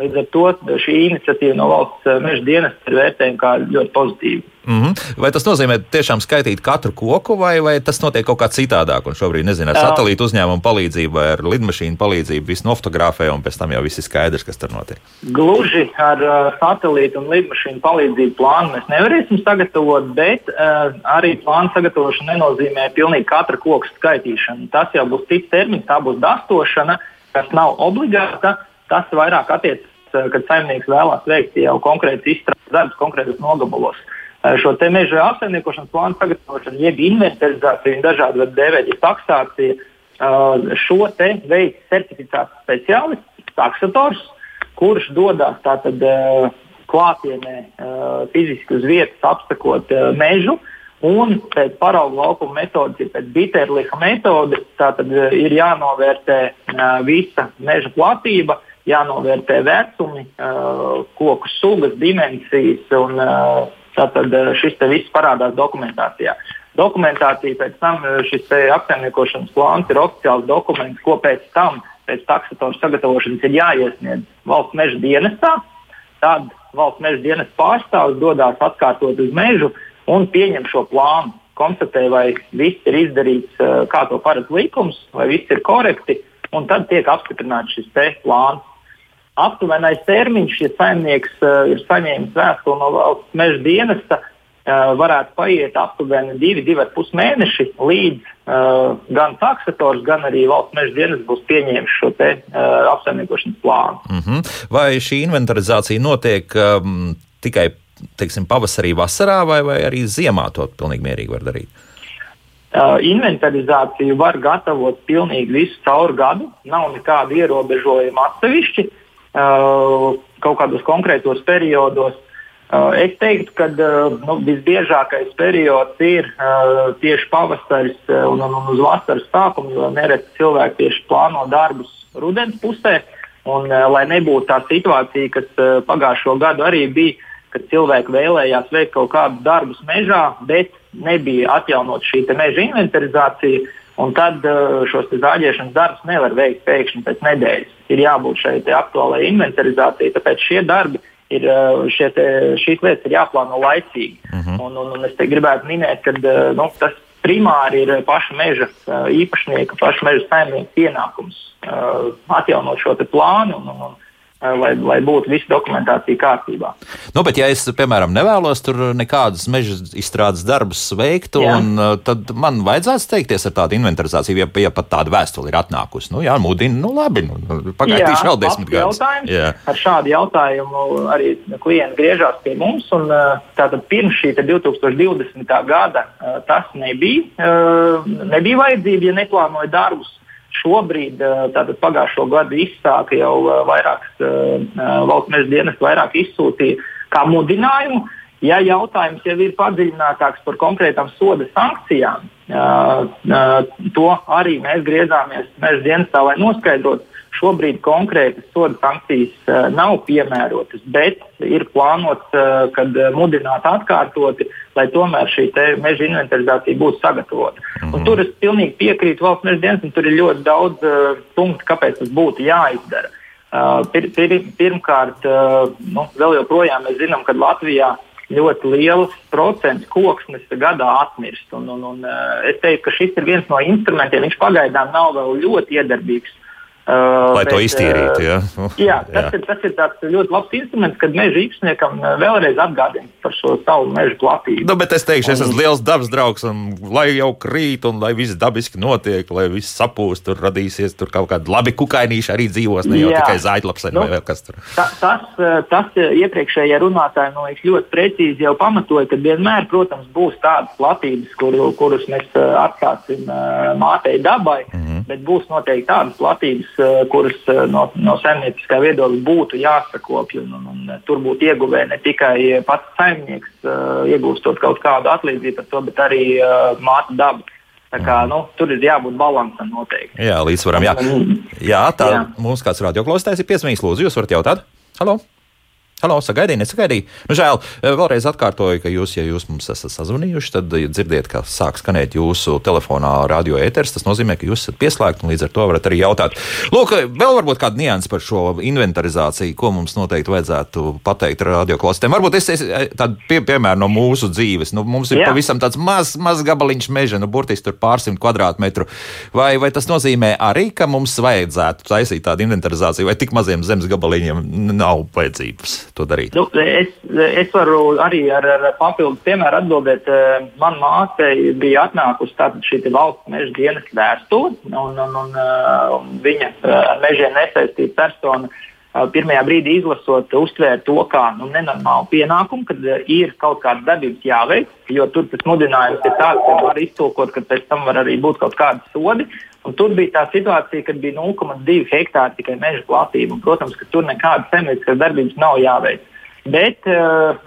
Līdz ar to šī iniciatīva no valsts eh, meža dienesta ir vērtējama kā ļoti pozitīva. Mm -hmm. Vai tas nozīmē tiešām skaitīt katru koku, vai, vai tas notiek kaut kā citādāk? Un šobrīd, nezinu, ar satelītu uzņēmumu palīdzību vai ar lidmašīnu palīdzību visu nofotografē, un pēc tam jau viss ir skaidrs, kas tur notiek. Gluži ar uh, satelītu un lidmašīnu palīdzību plānu mēs nevarēsim sagatavot, bet uh, arī plānu sagatavošana nenozīmē pilnīgi katra koku skaitīšanu. Tas jau būs cits termins, tā būs dastošana, kas nav obligāta Tas vairāk attiecas, kad saimnieks vēlās veikt jau konkrēts izstrādes darbus konkrētos nogabalos. Eh, šo te meža apsaimniekošanas plānu sagatavošanu, jeb inventarizāciju, dažādu veidu dēvēju taksāciju, eh, šo te veids certificēts speciālists, taksators, kurš dodas tātad klātienē fiziski uz vietas apsakot mežu. Un pēc paraugu laukuma metodas, pēc Biterliha metodes, tātad ir jānovērtē visa meža platība, uh, jānovērtē vecumi, koku sugas, dimensijas, un tātad šis viss parādās dokumentācijā. Dokumentācija pēc tam šis apsaimniekošanas plāns ir oficiāls dokuments, ko pēc tam, pēc taksatora sagatavošanas, ir jāiesniedz valsts meža dienestā. Tad valsts meža dienesta pārstāvis dodas atkārtot uz mežu un pieņem šo plānu. Konstatē, vai viss ir izdarīts, kā to paredz likums, vai viss ir korekti, un tad tiek apstiprināts šis plāns aptuvenais termiņš, ja saimnieks uh, ir saņēmis vēstuli no valsts meža dienesta, uh, varētu paiet aptuveni divi, divi ar pus mēneši, līdz uh, gan taksators, gan arī valsts meža dienests būs pieņēmis šo te, uh, apsaimniekošanas plānu. Mm -hmm. Vai šī inventarizācija notiek um, tikai teiksim, pavasarī, vasarā, vai, vai arī ziemā to pilnīgi mierīgi var darīt? Uh, inventarizāciju var gatavot pilnīgi visu caur gadu. Nav nekāda ierobežojuma atsevišķi. Uh, kaut kādos konkrētos periodos. Uh, es teiktu, ka uh, nu, visbiežākais periods ir tieši pavasaris un, un, un uz vasaras sākumu, jo nereti cilvēki tieši plāno darbus rudens pusē. Un, lai nebūtu tā situācija, kas pagājušo gadu arī bija, kad cilvēki vēlējās veikt kaut kādus darbus mežā, bet nebija atjaunot šī meža inventarizācija, Un tad uh, šos zāģēšanas darbus nevar veikt pēkšņi pēc nedēļas. Ir jābūt šai aktuālajai inventarizācijai, tāpēc šie darbi ir, uh, šie te, šīs lietas ir jāplāno laicīgi. Uh mhm. -huh. un, un, un es gribētu minēt, ka uh, nu, tas primāri ir paša meža īpašnieka, paša meža saimnieka pienākums atjaunot šo plānu. Un, un, un, Eh, lai, lai būtu visa dokumentācija kārtībā. Nu, bet, ja es, piemēram, nevēlos tur nekādus meža izstrādes darbus veikt, un, tad man vajadzētu steigties ar tādu inventarizāciju, ja, ja pat tāda vēstule ir atnākusi. Nu, jā, mudina, nu labi, nu, nu pagaidīšu vēl desmit gadus. Ar šādu jautājumu arī klienti griežās pie mums, un tātad pirms šī 2020. gada tas nebija, nebija vajadzība, ja neplānoja darbus Šobrīd, eh, tātad pagājušo gadu izsāka jau eh, vairākas eh, valsts meža dienas, vairāk izsūtīja kā mudinājumu. Ja jautājums jau ir padziļinātāks par konkrētām soda sankcijām, to arī mēs griezāmies meža dienestā, lai noskaidrotu, Šobrīd konkrētas soda sankcijas uh, nav piemērotas, bet ir plānots, uh, kad uh, mudināt atkārtoti, lai tomēr šī meža inventarizācija būtu sagatavota. Mm. Un tur es pilnīgi piekrītu valsts meža dienestam, tur ir ļoti daudz uh, punktu, kāpēc tas būtu jāizdara. Uh, pir, pir, pirmkārt, uh, nu, vēl joprojām mēs zinām, ka Latvijā ļoti liels procents koksnes gadā atmirst. Un, un, un, es teiktu, ka šis ir viens no instrumentiem. Viņš pagaidām nav vēl ļoti iedarbīgs Uh, Lai bet, to iztīrītu. Ja? Uh, jā, tas, jā. Ir, tas ir tāds ļoti labs instruments, kad meža īpašniekam uh, vēlreiz atgādina par šo savu meža platību. Nu, bet es teikšu, un, es esmu liels dabas draugs, un lai jau krīt, un lai viss dabiski notiek, lai viss sapūst, tur radīsies tur kaut kādi labi kukainīši arī dzīvos, ne jau jā. tikai zaļlapseni nu, vai vēl kas tur. Ta, tas, uh, tas iepriekšējie runātāji man liekas ļoti precīzi jau pamatoja, ka vienmēr, protams, būs tādas platības, kur, kurus mēs atstāsim mātei dabai, mm -hmm. bet būs noteikti tādas platības, Eh, kuras eh, no, no saimnieciskā viedokļa būtu jāsakopja. Un, un, un, tur būtu ieguvēji ne tikai pats saimnieks, iegūstot kaut kādu atlīdzību par to, bet arī māte daba. Kā, nu, tur ir jābūt līdzsvaram noteikti. Jā, līdzsvaram. Jā, jā tā jā. mums kāds radioklausītājs ir piesmīgs. Lūdzu, jūs varat jautāt? Halo! Halo, sagaidīju, nesagaidīju. Nu, žēl, e, vēlreiz atkārtoju, ka jūs, ja jūs mums esat sazvanījuši, tad ja dzirdiet, ka sāk skanēt jūsu telefonā radio ēters. Tas nozīmē, ka jūs esat pieslēgti un līdz ar to varat arī jautāt. Lūk, vēl varbūt kāda nianses par šo inventarizāciju, ko mums noteikti vajadzētu pateikt radioklāstiem. Varbūt es, es tādu pie, piemēru no mūsu dzīves. Nu, mums ir Jā. pavisam tāds mazs maz gabaliņš meža, nu, burtiski tur pārsimt kvadrātmetru. Vai, vai tas nozīmē arī, ka mums vajadzētu taisīt tādu inventarizāciju, vai tik maziem zemes gabaliņiem nav vajadzības? To darīt? Nu, es, es varu arī ar, ar papildus piemēru atbildēt. Eh, Manā māte bija atnākusi šī valsts meža dienas vēstule, un, un, un, eh, un viņa eh, mežiem nesaistīta persona pirmajā brīdī izlasot, uztvēra to kā nu, nenormālu pienākumu, kad ir kaut kādas darbības jāveic, jo tur tas mudinājums ir tāds, ka var iztulkot, ka pēc tam var arī būt kaut kādi sodi. Un tur bija tā situācija, kad bija 0,2 hektāri tikai meža platība. Un, protams, ka tur nekādas zemnieciskas darbības nav jāveic. Bet uh,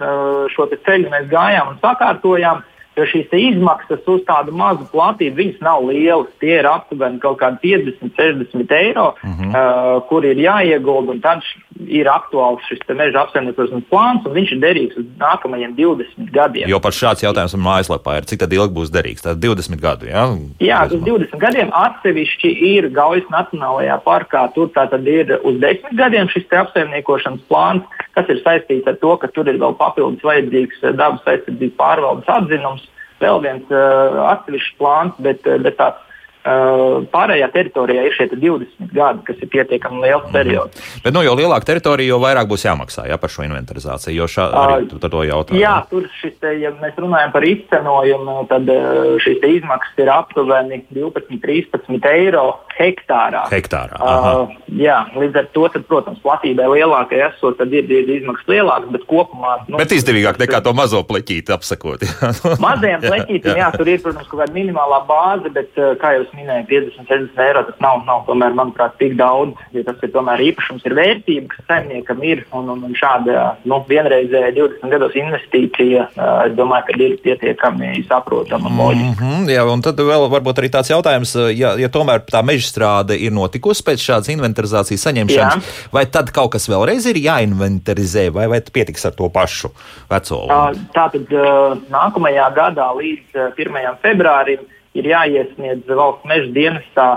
šo ceļu mēs gājām un sakārtojām. Jo šīs izmaksas uz tādu mazu platību nav lielas. Tie ir aptuveni kaut kādi 50, 60 eiro, -huh. uh, kur ir jāiegulda. Tad ir aktuāls šis meža apsaimniekošanas plāns, un viņš ir derīgs uz nākamajiem 20 gadiem. Jo par šāds jautājums man mājaslapā ir, cik ilgi būs derīgs? Tas 20 gadu. Ja? Jā, uz 20 gadiem atsevišķi ir Gaujas Nacionālajā parkā. Tur tātad ir uz 10 gadiem šis apsaimniekošanas plāns, kas ir saistīts ar to, ka tur ir vēl papildus vajadzīgs dabas aizsardzības pārvaldes atzinums vēl viens uh, atsevišķs plāns, bet, uh, bet tāds pārējā teritorijā ir šie 20 gadi, kas ir pietiekami liels periods. Mm. Bet, nu, jo lielāka teritorija, jo vairāk būs jāmaksā jā, par šo inventarizāciju. Jo šā, arī uh, tu to jautā. Jā, tur šis, te, ja mēs runājam par izcenojumu, tad uh, šīs izmaksas ir aptuveni 12-13 eiro hektārā. Hektārā. Uh, jā, līdz ar to, tad, protams, platībai lielākai esot, tad ir, ir izmaksas lielākas, bet kopumā. Nu, bet izdevīgāk nekā to mazo pleķīti apsakot. Mazajiem pleķītiem, jā, tur ir, protams, kaut kāda minimālā bāze, bet, kā jau minēju, 50, 60 eiro. Tas nav, nav tomēr, manuprāt, tik daudz. Ja tas ir tomēr īpašums, ir vērtība, kas saimniekam ir. Un, un, un šāda nu, vienreizēja 20 gados investīcija, es domāju, ka ir pietiekami saprotama un loģiska. Mm -hmm, jā, un tad vēl varbūt arī tāds jautājums, ja, ja tomēr tā meža strāde ir notikusi pēc šādas inventarizācijas saņemšanas, jā. vai tad kaut kas vēlreiz ir jāinventarizē, vai, vai pietiks ar to pašu veco? Tātad nākamajā gadā līdz 1. februārim ir jāiesniedz valsts meža dienestā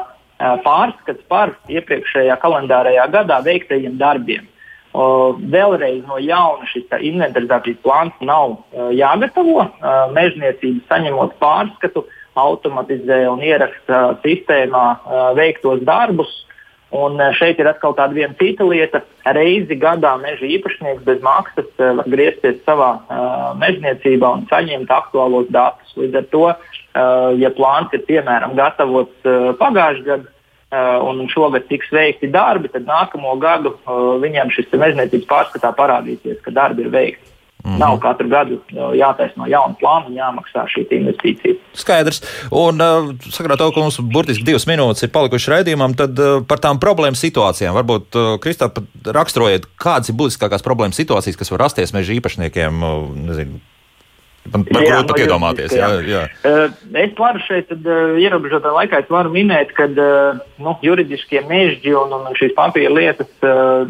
pārskats par iepriekšējā kalendārajā gadā veiktajiem darbiem. Vēlreiz no jauna šis inventarizācijas plāns nav jāgatavo. Mežniecība saņemot pārskatu, automatizē un ieraksta sistēmā veiktos darbus, Un šeit ir atkal tāda viena cita lieta. Reizi gadā meža īpašnieks bez maksas var griezties savā mežniecībā un saņemt aktuālos datus. Līdz ar to, ja plāns ir piemēram gatavots uh, pagājušajā gadā, Uh, un šogad tiks veikti darbi, tad nākamo gadu viņiem šis mežniecības pārskatā parādīsies, ka darbi ir veikti. Mm -hmm. Nav katru gadu jātaisa no jauna plāna un jāmaksā šī investīcija. Skaidrs. Un uh, sakarā to, ka mums burtiski divas minūtes ir palikušas raidījumam, tad uh, par tām problēmu situācijām varbūt uh, Kristā raksturojiet, kādas ir būtiskākās problēmu situācijas, kas var rasties meža īpašniekiem. Nezinu, Man grūti pat iedomāties. Jā. Jā. Es varu šeit, tad, ierobežotā laikā, minēt, ka nu, juridiskie mežģi un, un šīs papīra lietas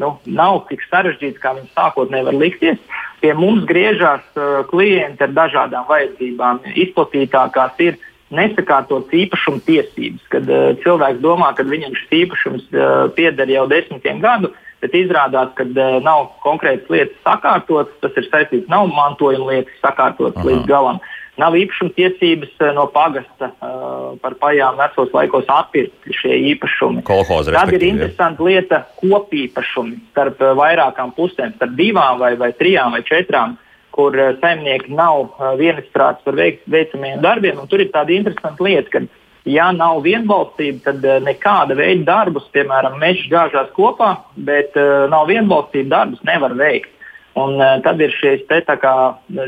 nu, nav tik sarežģītas, kā viņas sākotnēji var likties. Pie mums griežās klienti ar dažādām vajadzībām. Izplatītākās ir nesakārtotas īpašuma tiesības, kad cilvēks domā, ka viņam šis īpašums pieder jau desmitiem gadiem bet izrādās, ka uh, nav konkrētas lietas sakārtotas. Tas ir saistīts, nav mantojuma lietas sakārtotas Aha. līdz galam. nav īpašuma tiesības uh, no pagasta uh, par pajām vecos laikos atpirkt šie īpašumi. Kolhoza, Tad ir interesanta lieta kopīpašumi starp uh, vairākām pusēm, starp divām vai, vai trijām vai četrām, kur uh, saimnieki nav uh, vienisprāts par veik, veicamajiem darbiem. Un Tur ir tāda interesanta lieta, ka ja nav vienbalstība, tad uh, nekāda veida darbus, piemēram, mežs gāžās kopā, bet uh, nav vienbalstība, darbus nevar veikt. Un, uh, tad ir šīs te tā kā,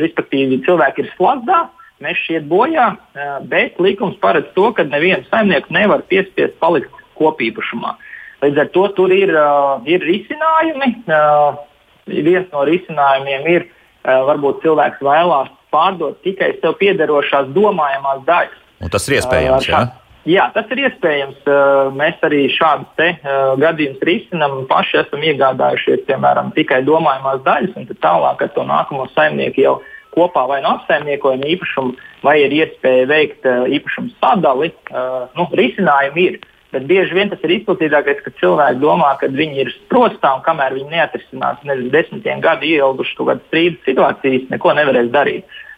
respektīvi, cilvēki ir slazdā, mežs iet bojā, uh, bet likums paredz to, ka nevienu saimnieku nevar piespiest palikt kopīpašumā. Līdz ar to tur ir, uh, ir risinājumi. Uh, viens no risinājumiem ir, uh, varbūt cilvēks vēlās pārdot tikai sev piederošās domājamās daļas. Un tas ir iespējams. Uh, Ja? Jā, tas ir iespējams. Uh, Mēs arī šādus uh, gadījumus risinām. Paši esam iegādājušies piemēram, tikai domājamās daļas, un tālāk ar to nākamo saimnieku jau kopā vai nu apsaimniekojam īpašumu, vai ir iespēja veikt uh, īpašumu sadali. Nu, risinājumi ir. Bet bieži vien tas ir izplatītākais, ka cilvēki domā, ka viņi ir sprostā un kamēr viņi neatrisinās nezinu, desmitiem gadu kādas strīdus situācijas, neko nevarēs darīt. Uh,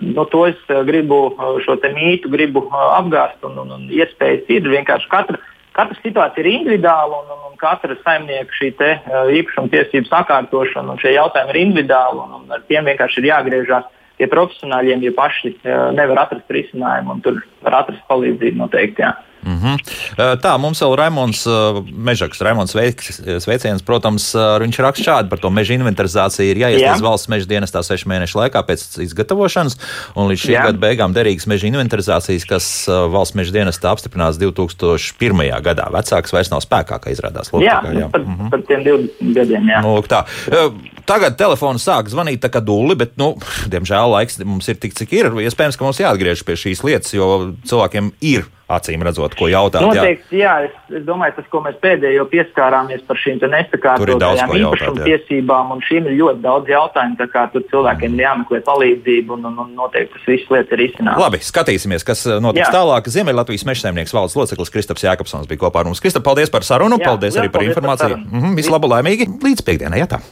no to es uh, gribu uh, šo mītu gribu, apgāzt, un, un, un iespējas ir vienkārši katra. Katra situācija ir individuāla, un, un, un katra saimnieka šī te, īpašuma tiesību sakārtošana un šie jautājumi ir individuāli. Un, un ar tiem vienkārši ir jāgriežas pie profesionāļiem, ja paši nevar atrast risinājumu, un tur var atrast palīdzību noteikti. Jā. Mm -hmm. Tā, mums vēl Raimons Mežaks, Raimons Sveiciens, protams, viņš raksta šādi par to meža inventarizāciju. Ir jāiesniedz Jā. valsts meža dienestā sešu mēnešu laikā pēc izgatavošanas, un līdz šī Jā. gada beigām derīgas meža inventarizācijas, kas valsts meža dienestā apstiprinās 2001. gadā. Vecāks vairs nav spēkā, kā izrādās. Lūk, Jā, jā. Par, par tiem 20 gadiem. Jā. Nu, lūk, tā. Tagad telefons sāk zvanīt tā kā dūli, bet, nu, diemžēl laiks mums ir tik, cik ir. Iespējams, ka mums jāatgriežas pie šīs lietas, jo cilvēkiem ir acīm redzot, ko jautāt. jā. Noteikti, jā, es, es domāju, tas, ko mēs pēdējo pieskārāmies par šīm nesakārtotajām ko jautāt, īpašuma jā. tiesībām, un šīm ir ļoti daudz jautājumu. Tā kā tur cilvēkiem ir jāmeklē palīdzību, un, un, un noteikti tas viss lietas ir izcināts. Labi, skatīsimies, kas uh, notiks Jā. tālāk. Ziemeļlatvijas mežsaimnieks valdes loceklis Kristaps Jākapsons bija kopā ar mums. Kristap, paldies par sarunu, Jā, paldies arī liels par paldies par informāciju. sarunu. Mhm, Visu labu laimīgi līdz piekdienai, jā tā.